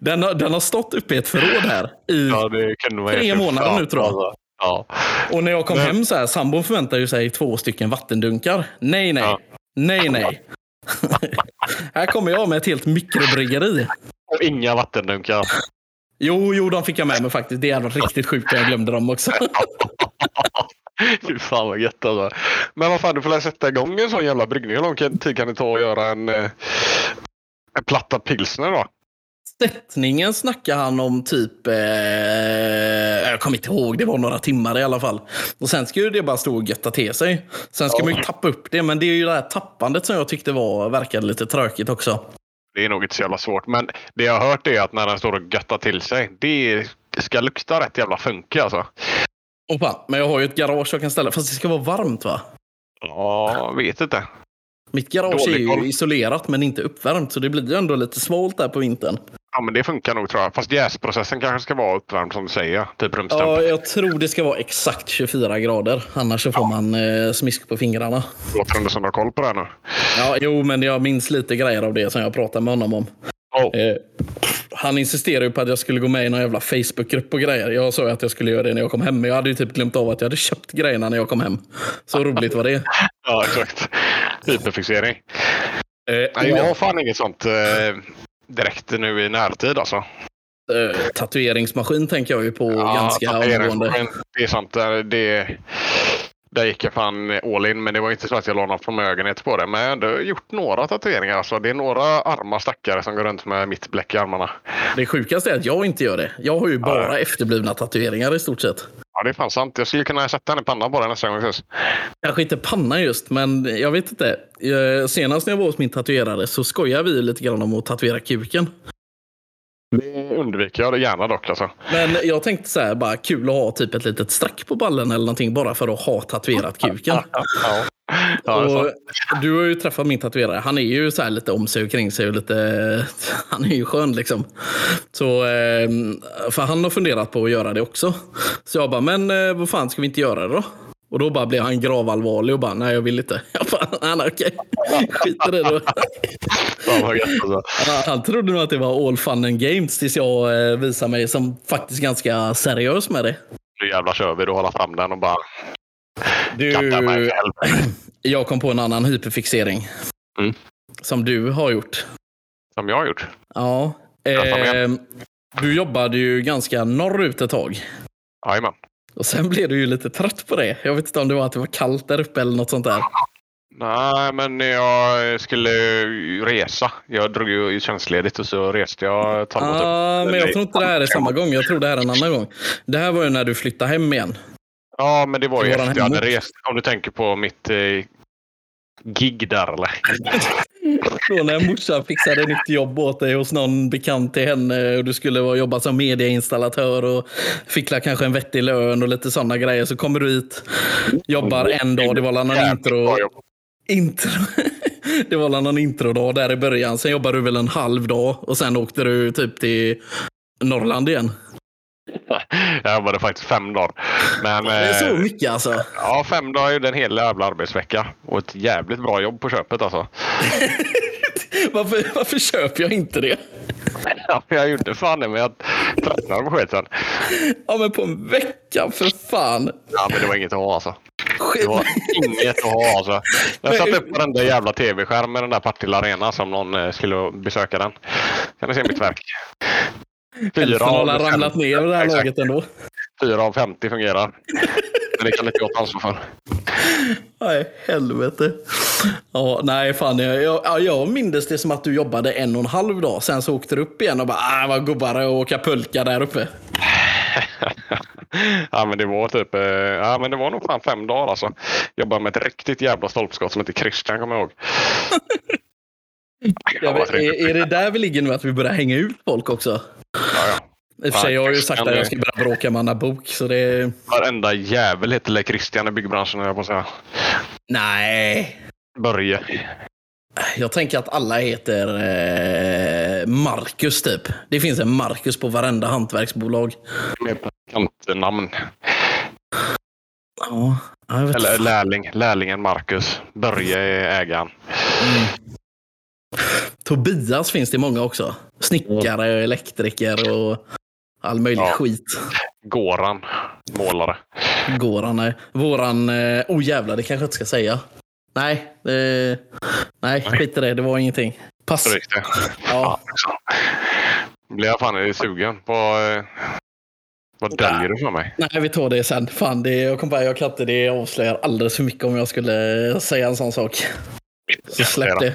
Den har, den har stått uppe i ett förråd här i Ja, Tre månader Ja, nu, tror jag. Ja. Och när jag kom Men- hem så här, sambon förväntar ju sig två stycken vattendunkar. Nej, nej. Ja. Nej, nej. <laughs> här kommer jag med ett helt mikrobryggeri. Och inga vattendunkar. Jo, jo, de fick jag med mig faktiskt. Det hade varit riktigt sjukt jag glömde dem också. <laughs> Fy fan vad gött alltså. Men vad fan, du får väl sätta igång en sån jävla bryggning. Hur lång tid kan det ta att göra en, eh, en platta pilsner då? Sättningen snackar han om typ... Eh, jag kommer inte ihåg, det var några timmar i alla fall. Och sen ska ju det bara stå och götta till sig. Sen ska man ju tappa upp det, men det är ju det här tappandet som jag tyckte var, verkade lite tråkigt också. Det är nog inte så jävla svårt. Men det jag har hört är att när den står och göttar till sig. Det ska lukta rätt jävla funky alltså. Och fan, men jag har ju ett garage jag kan ställa, fast det ska vara varmt va? Ja, vet inte. Mitt garage Dålig är ju koll. isolerat men inte uppvärmt, så det blir ju ändå lite svalt där på vintern. Ja, men det funkar nog tror jag. Fast jäsprocessen kanske ska vara uppvärmd som du säger. Typ. Ja, jag tror det ska vara exakt 24 grader. Annars så får man eh, smisk på fingrarna. Låter ändå som du har koll på det här nu. Ja, jo, men jag minns lite grejer av det som jag pratade med honom om. Oh. Eh, han insisterade ju på att jag skulle gå med i någon jävla Facebookgrupp och grejer. Jag sa ju att jag skulle göra det när jag kom hem, men jag hade ju typ glömt av att jag hade köpt grejerna när jag kom hem. Så roligt var det. <laughs> Ja, exakt. Hyperfixering. Eh, Nej, jag har fan inget sånt eh, direkt nu i närtid alltså. eh, tatueringsmaskin tänker jag ju på ganska tatueringsmaskin, omgående. Det är sant. Där, det, där gick jag fan all in. Men det var inte så att jag la någon förmögenhet på det. Men jag har ändå gjort några tatueringar. Alltså. Det är några arma stackare som går runt med mitt bläck i armarna. Det sjukaste är att jag inte gör det. Jag har ju bara efterblivna tatueringar i stort sett. Ja, det är fan sant. Jag skulle kunna sätta en i pannan den nästa gång vi ses. Kanske inte pannan just, men jag vet inte. Eh, Senast när jag var hos min tatuerare så skojade vi lite grann om att tatuera kuken. Det undviker jag gärna dock. Alltså. Men jag tänkte så här, bara kul att ha typ ett litet streck på ballen eller någonting bara för att ha tatuerat kuken. <laughs> Ja. Ja, det sant. du har ju träffat min tatuerare. Han är ju så här lite om sig och kring sig och lite... <laughs> Han är ju skön liksom. Så, eh, för han har funderat på att göra det också. Så jag bara, men eh, vad fan ska vi inte göra det då? Och då bara blev han gravallvarlig och bara, nej jag vill inte. <laughs> Jag bara, nej okej. Skit i det då. <laughs> Alltså. Han- trodde nog att det var all fun and games tills jag eh, visade mig som faktiskt ganska seriös med det. Nu jävlar kör vi. Då hålla fram den och bara Du, <clears throat> jag kom på en annan hyperfixering. Mm. Som du har gjort. Som jag har gjort. Ja. Eh, du jobbade ju ganska norrut ett tag. Jajamän. Och sen blev du ju lite trött på det. Jag vet inte om det var att det var kallt där uppe eller något sånt där. Nej, men jag skulle resa. Jag drog ju tjänstledigt och så reste jag ett halvår. typ. Ah, men jag tror inte det här är samma gång. Jag tror det här är en annan gång. Det här var ju när du flyttade hem igen. Ja, men det var ju efter jag hade rest. Om du tänker på mitt eh, gig där eller? Då när morsan fixade nytt jobb åt dig hos någon bekant till henne och du skulle vara- jobba som medieinstallatör och fick la kanske en vettig lön och lite sådana grejer. Så kommer du hit, jobbar en dag, det var någon intro. intro. <laughs> Det var någon introdag där i början. Sen jobbade du väl en halv dag och sen åkte du typ till Norrland igen. Jag jobbade faktiskt fem dagar. Men, Det är så eh, mycket alltså. Ja, fem dagar är en hel jävla arbetsvecka. Och ett jävligt bra jobb på köpet alltså. <laughs> Varför, varför köper jag inte det? Ja, jag gjorde fan det, men jag tröttnade på skiten. Ja, men på en vecka för fan. Ja, men det var inget att ha alltså. Det var inget att ha alltså. Jag satte upp varenda jävla tv-skärm med den där Partille Arena som någon eh, skulle besöka den. Kan ni se mitt verk? Hälften har alla ramlat ner det här Exakt. laget ändå. Fyra av 50 fungerar. Det kan inte jag ta ansvar för. Nej, helvete. Ja, nej, fan. Jag, jag, ja, jag minns det som att du jobbade en och en halv dag. Sen så åkte du upp igen och bara, ah, vad gubbare att åka pulka där uppe. <laughs> ja, men det var typ, eh, ja, men det var nog fan fem dagar alltså. Jobbade med ett riktigt jävla stolpskott som heter Christian, kommer jag ihåg. Jag vet, är, är det där vi ligger nu, att vi börjar hänga ut folk också? Ja, ja. I och för sig, jag har ju sagt att jag ska börja bråka med Anna Bok, så det... Varenda jävel heter Le Christian i byggbranschen, jag på säga. Nej. Börje. Jag tänker att alla heter eh, Marcus typ. Det finns en Marcus på varenda hantverksbolag. Med kantnamn. Ja, jag vet Eller lärling. Lärlingen Marcus. Börje är ägaren. Tobias finns det många också. Snickare, elektriker och all möjlig Ja. skit. Goran. Målare. Går han? nej. Våran... Eh, oh jävlar, det kanske jag inte ska säga. Nej, eh, nej, skit i det. Det var ingenting. Pass. Det. Ja. Blir jag fan sugen på... Eh, vad döljer du för mig? Nej, vi tar det sen. Fan, det, jag kom på, jag kan inte, det avslöjar alldeles för mycket om jag skulle säga en sån sak. Så släpp det.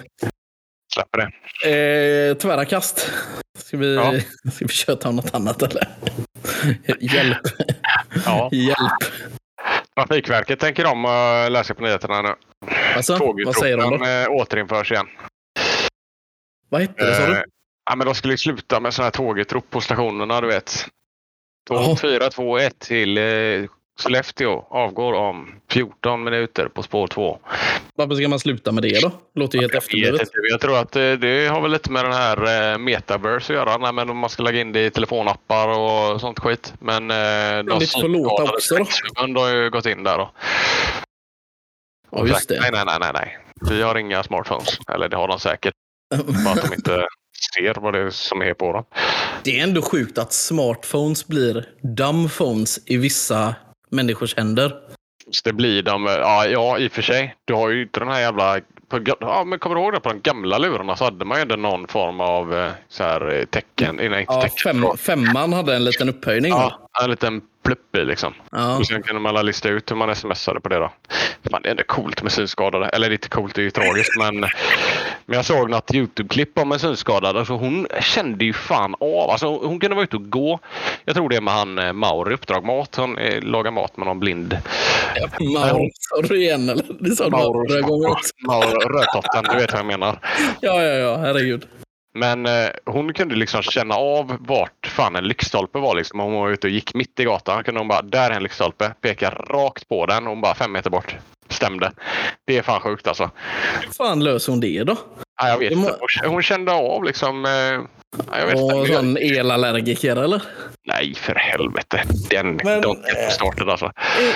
Släpper det. Eh, tvära kast. Ska vi, Ja. <laughs> ska vi köta om något annat eller? <laughs> Hjälp. Ja. Hjälp. Trafikverket tänker de uh, läsa på nyheterna nu. Alltså, vad säger de då? uh, återinförs igen. Vad hette det sa Eh, du? ja, men de skulle sluta med sådana här tågutrop på stationerna, du vet. Tåg 4, 2, 1 till eh, Sollefteå avgår om 14 minuter på spår 2. Varför ska man sluta med det då? Låter ju helt efterblivet. jag tror att eh, det har väl lite med den här eh, metaverse att göra. Nej, men man ska lägga in det i telefonappar och sånt skit. Men eh, de förlåta synskadade också då? fackförbund har ju gått in där då. Ja, just det. Nej, nej, nej, nej, nej. Vi har inga smartphones. Eller det har de säkert. Bara att de inte <laughs> ser vad det är som är på dem. Det är ändå sjukt att smartphones blir dumbphones i vissa människors händer. Så det blir de, ja, ja i och för sig. Du har ju inte den här jävla... På, ja, men kommer du ihåg det? På de gamla lurarna så hade man ju ändå någon form av eh, så här, eh, tecken. Nej, Ja, tecken. fem, femman hade en liten upphöjning. då. Ja, en liten plupp i liksom. Ja. Och sen kunde man alla lista ut hur man smsade på det då. Fan, det är ändå coolt med synskadade. Eller det är inte coolt, det är ju tragiskt. men, men jag såg något YouTube-klipp om en synskadad. Alltså, hon kände ju fan av. Alltså, hon kunde vara ute och gå. Jag tror det är med han eh, Mauri, Uppdrag Mat. Hon eh, lagar mat med någon blind. Sa du igen eller? Det sa du flera gånger också. Rödtotten, du vet vad jag menar. Ja, ja, ja, herregud. Men eh, hon kunde liksom känna av vart fan en lyktstolpe var. Liksom. Om hon var ute och gick mitt i gatan kunde hon bara, där är en lyktstolpe. Peka rakt på den och hon bara fem meter bort. Stämde. Det är fan sjukt alltså. Hur fan löser hon det då? Ja, jag vet inte. Hon- Hon kände av liksom... Eh, ja, jag vet Och sån elallergiker eller? Nej, för helvete. Den, Men, de eh, startade alltså.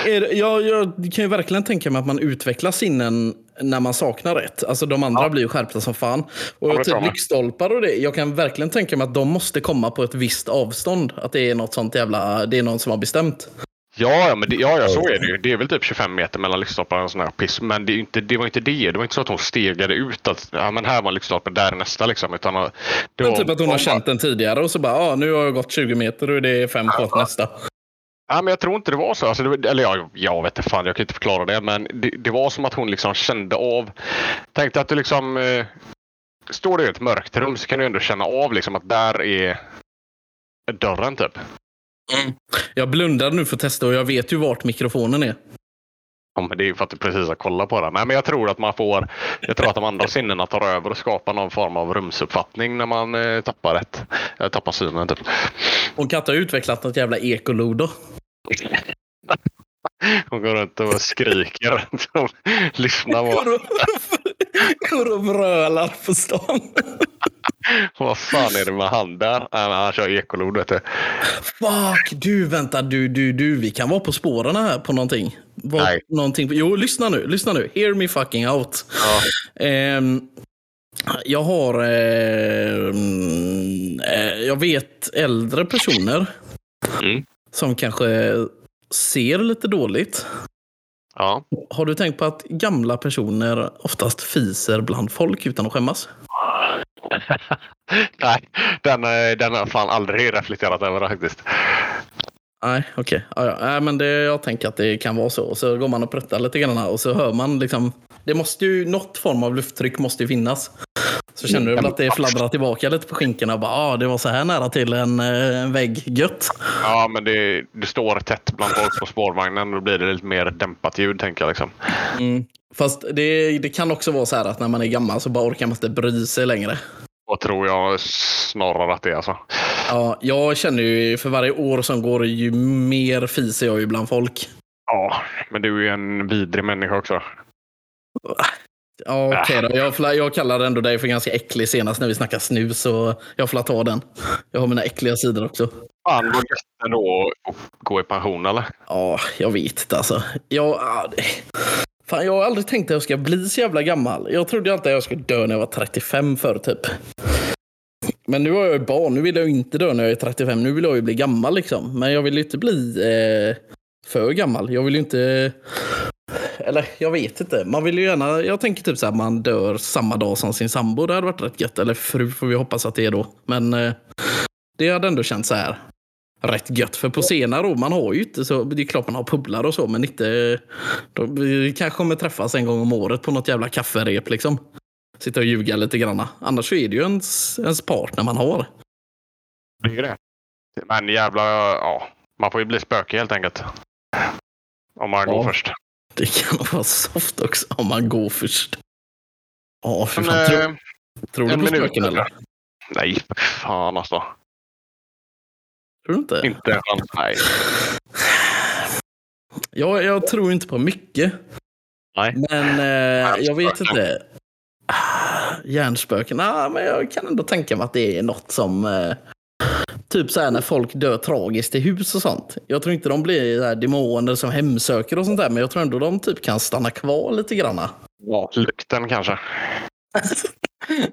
Är, är, jag, jag kan ju verkligen tänka mig att man utvecklar sinnen när man saknar rätt. Alltså de andra blir ju skärpta som fan. Ja, Och tror typ lyktstolpar och det. Jag kan verkligen tänka mig att de måste komma på ett visst avstånd. Att det är något sånt jävla... Det är någon som har bestämt. Ja, men det, ja, ja, så är det ju. Det är väl typ 25 meter mellan lyktstolparna och sån här piss. Men det, inte, det var inte det. Det var inte så att hon stegade ut att ja, men här var en lyktstolpe, där är nästa. Liksom, utan, det Men var, typ att hon har känt den tidigare och så bara, ah, nu har jag gått 20 meter och det är fem kvar till nästa. Ja, men jag tror inte det var så. Alltså, var, eller ja, jag vet inte fan, jag kan inte förklara det. Men det, det var som att hon liksom kände av. Tänk dig att du liksom eh, står du i ett mörkt rum så kan du ändå känna av liksom att där är dörren typ. Jag blundar nu för att testa och jag vet ju vart mikrofonen är. Ja, men det är ju för att du precis har kollat på den. Nej, men jag tror att man får. Jag tror att de andra sinnena tar över och skapar någon form av rumsuppfattning när man eh, tappar rätt. Eh, tappar synen typ. Och Katta har utvecklat något jävla ekolodo. Hon går runt och skriker. Lyssna på. <laughs> Går och, går och brölar på stan. Vad fan är det med han där? Han, kör ekolod vet du. Fuck, du vänta, du, du, du, vi kan vara på spåren här på någonting. Var, Nej. någonting. Jo, lyssna nu, lyssna nu. Hear me fucking out. Ja. Ehm, jag har, ehm, eh, jag vet äldre personer Mm. som kanske ser lite dåligt. ja. Har du tänkt på att gamla personer oftast fiser bland folk utan att skämmas? <laughs> Nej, den, eh, den har fan aldrig reflekterat över faktiskt. Nej, okej. Ja, ja. Nej, men det, jag tänker att det kan vara så. Och så går man och pruttar lite grann och så hör man liksom. Det måste ju, något form av lufttryck måste ju finnas. Så känner du väl att det fladdrar tillbaka lite på skinkorna. Bara, ah, det var så här nära till en, eh, en vägg. Gött. Ja, men det, det står tätt bland folk på spårvagnen då blir det lite mer dämpat ljud tänker jag. Liksom. Mm. Fast det, det kan också vara så här att när man är gammal så bara orkar man inte bry sig längre. Och tror jag snarare att det är alltså. Ja, jag känner ju för varje år som går ju mer fiser jag ju bland folk. Ja, men du är ju en vidrig människa också. Ja, okej då. Jag, jag kallar ändå dig för ganska äcklig senast när vi snackade snus, så jag får ta den. Jag har mina äckliga sidor också. Fan vad gött ändå att gå i pension eller? Ja, jag vet inte alltså. Jag, ja, det- fan, jag har aldrig tänkt att jag ska bli så jävla gammal. Jag trodde alltid att jag skulle dö när jag var 35 förr typ. Men nu har jag ju barn. Nu vill jag ju inte dö när jag är 35. Nu vill jag ju bli gammal liksom. Men jag vill ju inte bli eh, för gammal. Jag vill ju inte... Eller jag vet inte. Man vill ju gärna... Jag tänker typ så här man dör samma dag som sin sambo. Det hade varit rätt gött. Eller fru får vi hoppas att det är då. Men eh, det hade ändå känts så här rätt gött. För på senare år, man har ju inte så, det är klart man har publar och så, men inte, de, vi kanske kommer träffas en gång om året på något jävla kafferep liksom. Sitta och ljuga lite granna. Annars så är det ju ens, ens partner man har. Det är ju det. Men jävla, ja. Man får ju bli spöke helt enkelt. Om man Ja. går först. Det kan vara soft också om man går först. Ja, för Men, fan. eh, Tror, tror du på spöken eller? Nej, fan alltså. Tror du inte? Inte en chans. Nej. Jag, jag tror inte på mycket. Nej. Men eh, jag vet inte. Ah, Hjärnspöken? Ah, men jag kan ändå tänka mig att det är något som... Eh, typ så här när folk dör tragiskt i hus och sånt. Jag tror inte de blir så demoner som hemsöker och sånt där. Men jag tror ändå de typ kan stanna kvar lite granna. <laughs> Ja. Lukten kanske.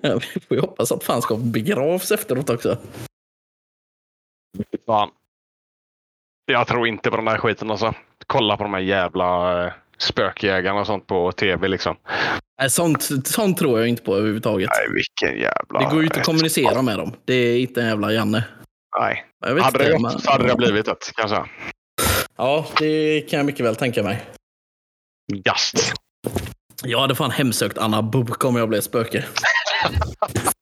Vi får ju hoppas att fan ska begravs efteråt också. Fan. Jag tror inte på den här skiten alltså. Kolla på de här jävla eh, spökjägarna och sånt på tv liksom. Nej, sånt, sånt tror jag inte på överhuvudtaget. Nej, vilken jävla... Det går ju inte att kommunicera med dem. Det är inte en jävla Janne. Nej. Hade det gått men- så hade det blivit ett, kanske. Ja, det kan jag mycket väl tänka mig. Gast. Jag hade fan hemsökt Anna Bok om jag blev spöke. <laughs>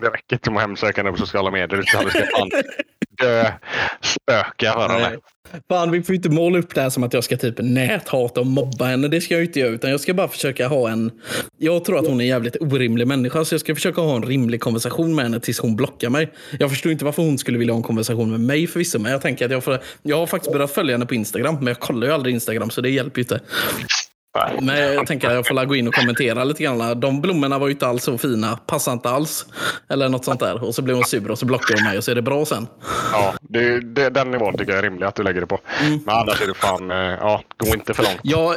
Det räcker inte med att hemsöka henne på sociala medier. Utan det ska fan dö spöka för henne. Fan, vi får ju inte måla upp det här som att jag ska typ näthata och mobba henne. Det ska jag ju inte göra. Utan jag ska bara försöka ha en... Jag tror att hon är en jävligt orimlig människa. Så jag ska försöka ha en rimlig konversation med henne tills hon blockar mig. Jag förstår inte varför hon skulle vilja ha en konversation med mig förvisso. Men jag tänker att jag får... Jag har faktiskt börjat följa henne på Instagram. Men jag kollar ju aldrig Instagram så det hjälper ju inte. Nej. Men jag tänker att jag får gå in och kommentera lite grann. De blommorna var ju inte alls så fina. Passar inte alls. Eller något sånt där. Och så blir hon sur och så blockar hon mig och så är det bra sen. Ja, det, det, den nivån tycker jag är rimlig att du lägger det på. Mm. Men annars är det fan... eh, Ja, gå inte för långt. Jag,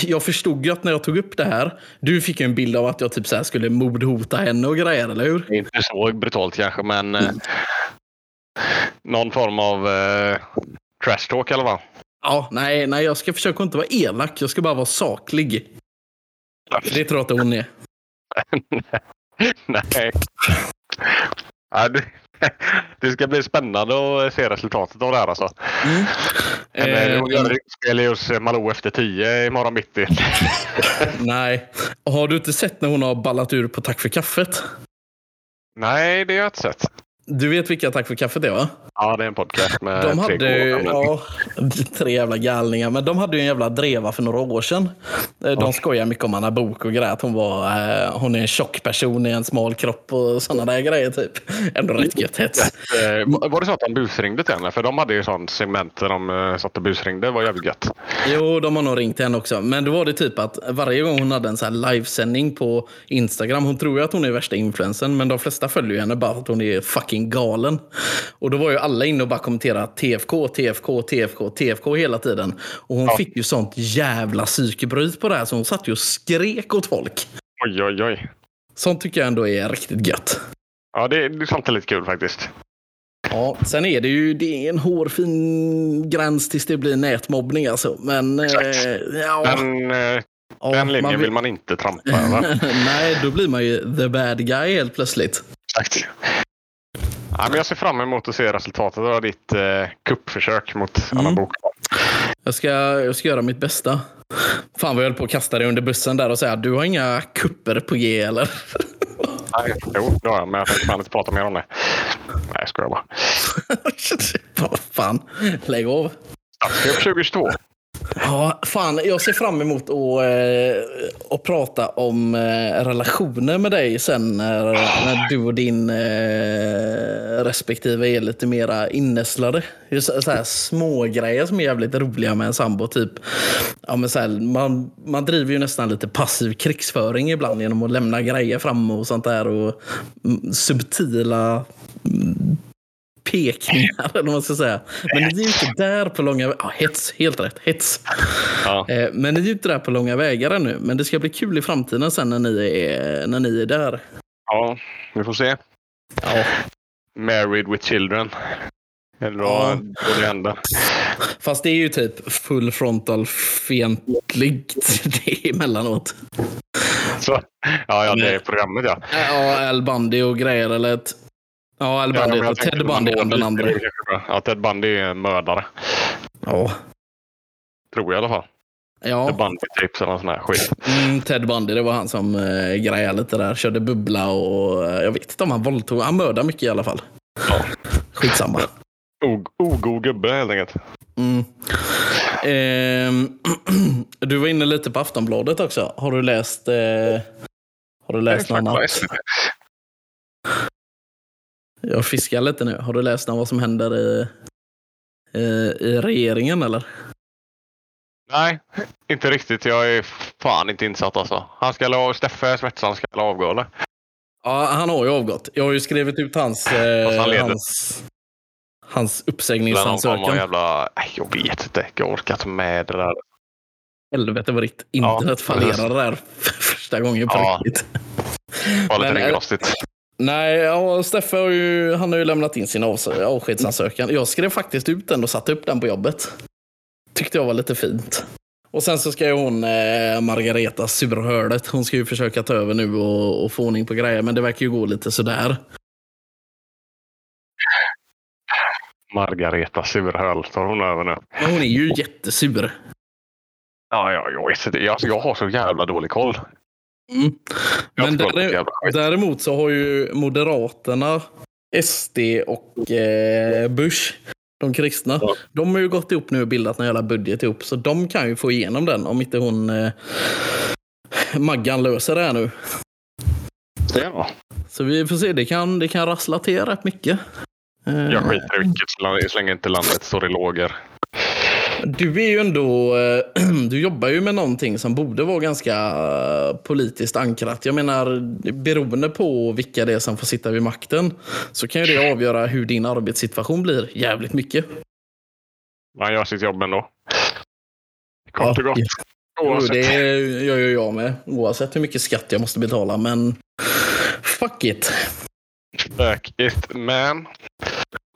jag förstod ju att när jag tog upp det här, du fick ju en bild av att jag typ så här skulle mordhota henne och grejer, eller hur? Inte så brutalt kanske, men eh, någon form av eh, trash talk i alla fall. Ja, nej, nej, jag ska försöka inte vara elak. Jag ska bara vara saklig. Det tror jag att hon är. <laughs> Nej. Ja, det, <laughs> det ska bli spännande att se resultatet av det här alltså. Mm. Men, eh, hon gör Eh, spel hos Malou efter tio imorgon bitti. <laughs> nej. Har du inte sett när hon har ballat ur på Tack för kaffet? Nej, det har jag inte sett. Du vet vilka Tack för kaffet är va? Ja, det är en podcast med De hade tre K. ja, <laughs> tre jävla galningar, men de hade ju en jävla dreva för några år sedan. Eh, De skojar mycket om Anna Bok och grejer, att hon, var, eh, hon är en tjock person i en smal kropp och sådana där grejer. Typ. <laughs> Ändå rätt gött hets. Eh, var det så att de busringde till henne? För de hade ju sånt segment där de eh, satt och busringde. Det var jävligt gött. Jo, de har nog ringt henne också. Men då var det typ att varje gång hon hade en så här livesändning på Instagram, hon tror ju att hon är värsta influensen, men de flesta följer ju henne bara för att hon är fucking galen. Och då var ju alla inne och bara kommenterade TFK, TFK, TFK, TFK hela tiden. Och hon Ja. fick ju sånt jävla psykbryt på det här, så hon satt ju och skrek åt folk. Oj, oj, oj. Sånt tycker jag ändå är riktigt gött. Ja, det, det är lite kul faktiskt. Ja, sen är det ju det är en hårfin gräns tills det blir nätmobbning alltså. Men eh, ja, Den, eh, ja, den linjen man vill man inte trampa över. <laughs> Nej, då blir man ju the bad guy helt plötsligt. Exakt. Ja, men jag ser fram emot att se resultatet av ditt eh, kuppförsök mot Anna Mm. Bok. Jag ska, jag ska göra mitt bästa. Fan vad jag höll på att kasta dig under bussen där och säga du har inga kupper på G eller? <laughs> Nej, jo, det har jag, men jag tänkte fan inte prata mer om det. Nej, jag skojar bara. <laughs> Vad fan, lägg av. Stadscup 2022. Ja, fan, jag ser fram emot att, eh, att prata om eh, relationer med dig sen när, när du och din eh, respektive är lite mera innässlade. Det så, här små grejer som är jävligt roliga med en sambo. Typ, ja, men så här, man, man driver ju nästan lite passiv krigsföring ibland genom att lämna grejer fram och sånt där. Och mm, subtila mm, pekningar, eller vad man ska säga. Men ni är ju inte där på långa ja, Hets, helt rätt. Hets. Ja. Eh, Men ni är ju inte där på långa vägar ännu. Men det ska bli kul i framtiden sen när ni är, när ni är där. ja, vi får se. Ja. Married with children. Eller Ja. vad det händer. Fast det är ju typ full frontal fientligt <laughs> det emellanåt. Så, ja, ja, det är programmet ja. Ja, Al Bundy och grejer. Eller ett, ja, Al ja Bundy och tänkte Ted Bundy är den andra. Ja, Ted Bundy är en mördare. Ja. Tror jag i alla fall. Ted Ja, Bundy tips eller sån här skit. mm, Ted Bundy, det var han som eh, grejade lite där. Körde bubbla och eh, jag vet inte om han våldtog. Han mördade mycket i alla fall. Ja. Skitsamma. O- Ogod gubbe helt enkelt. Mm. Ehm, <clears throat> du var inne lite på Aftonbladet också. Har du läst, eh, har du läst något annat? Jag fiskar lite nu. Har du läst om vad som händer i, i, i regeringen eller? Nej, inte riktigt. Jag är fan inte insatt alltså. Han ska la, Steffe Svetsson ska avgå eller? Ja, han har ju avgått. Jag har ju skrivit ut hans, eh, han leder. hans, hans uppsägningsansökan. jävla... Jag vet inte. Jag orkar inte med det där. Helvete vad ditt Ja. internet fallerade där <laughs> första gången på Ja. riktigt. Det var lite eh, ringrostigt. Nej, ja, Steffe har ju, han har ju lämnat in sin avs- avskedsansökan. Jag skrev faktiskt ut den och satte upp den på jobbet. Tyckte jag var lite fint. Och sen så ska ju hon, eh, Margareta Surhördet, hon ska ju försöka ta över nu och, och få ordning på grejer, men det verkar ju gå lite sådär. Margareta Surhöl tar hon över nu. Men hon är ju jättesur. Ja, ja, jag. Jag, jag har så jävla dålig koll. Mm. Men däremot så har ju Moderaterna, SD och eh, Bush, de kristna, Ja. de har ju gått ihop nu och bildat en jävla budget ihop. Så de kan ju få igenom den om inte hon eh, Maggan löser det här nu. Ja, Så vi får se, det kan, det kan rassla till rätt mycket. Eh, jag skiter i vilket så länge inte landet står i lågor. Du är ju ändå, eh, <clears throat> du jobbar ju med någonting som borde vara ganska eh, politiskt ankrat. Jag menar, beroende på vilka det är som får sitta vid makten så kan ju det avgöra hur din arbetssituation blir jävligt mycket. Man gör sitt jobb ändå. Kort och gott. Jo, Oavsett. det gör ju jag med, oavsett hur mycket skatt jag måste betala. Men fuck it. Fuck it man.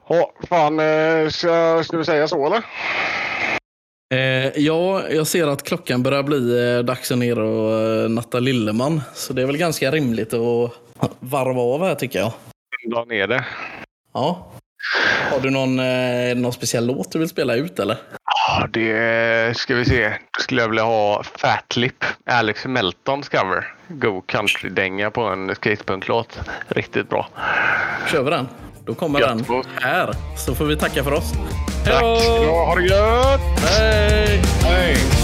Ja, fan, eh, ska, ska vi säga så eller? Eh, ja, jag ser att klockan börjar bli eh, dags att ner och eh, natta Lilleman. Så det är väl ganska rimligt att varva av här tycker jag. Dra ner det. Ja. Har du någon, eh, någon speciell låt du vill spela ut eller? Ja, det ska vi se. Då skulle jag vilja ha Fat Lip. Alex Meltons cover. Go country-dänga på en skatepunklåt. Riktigt bra. Kör vi den? då kommer Gött, den här. Så får vi tacka för oss. Tack ha. Ha det gött! Hej! Hej!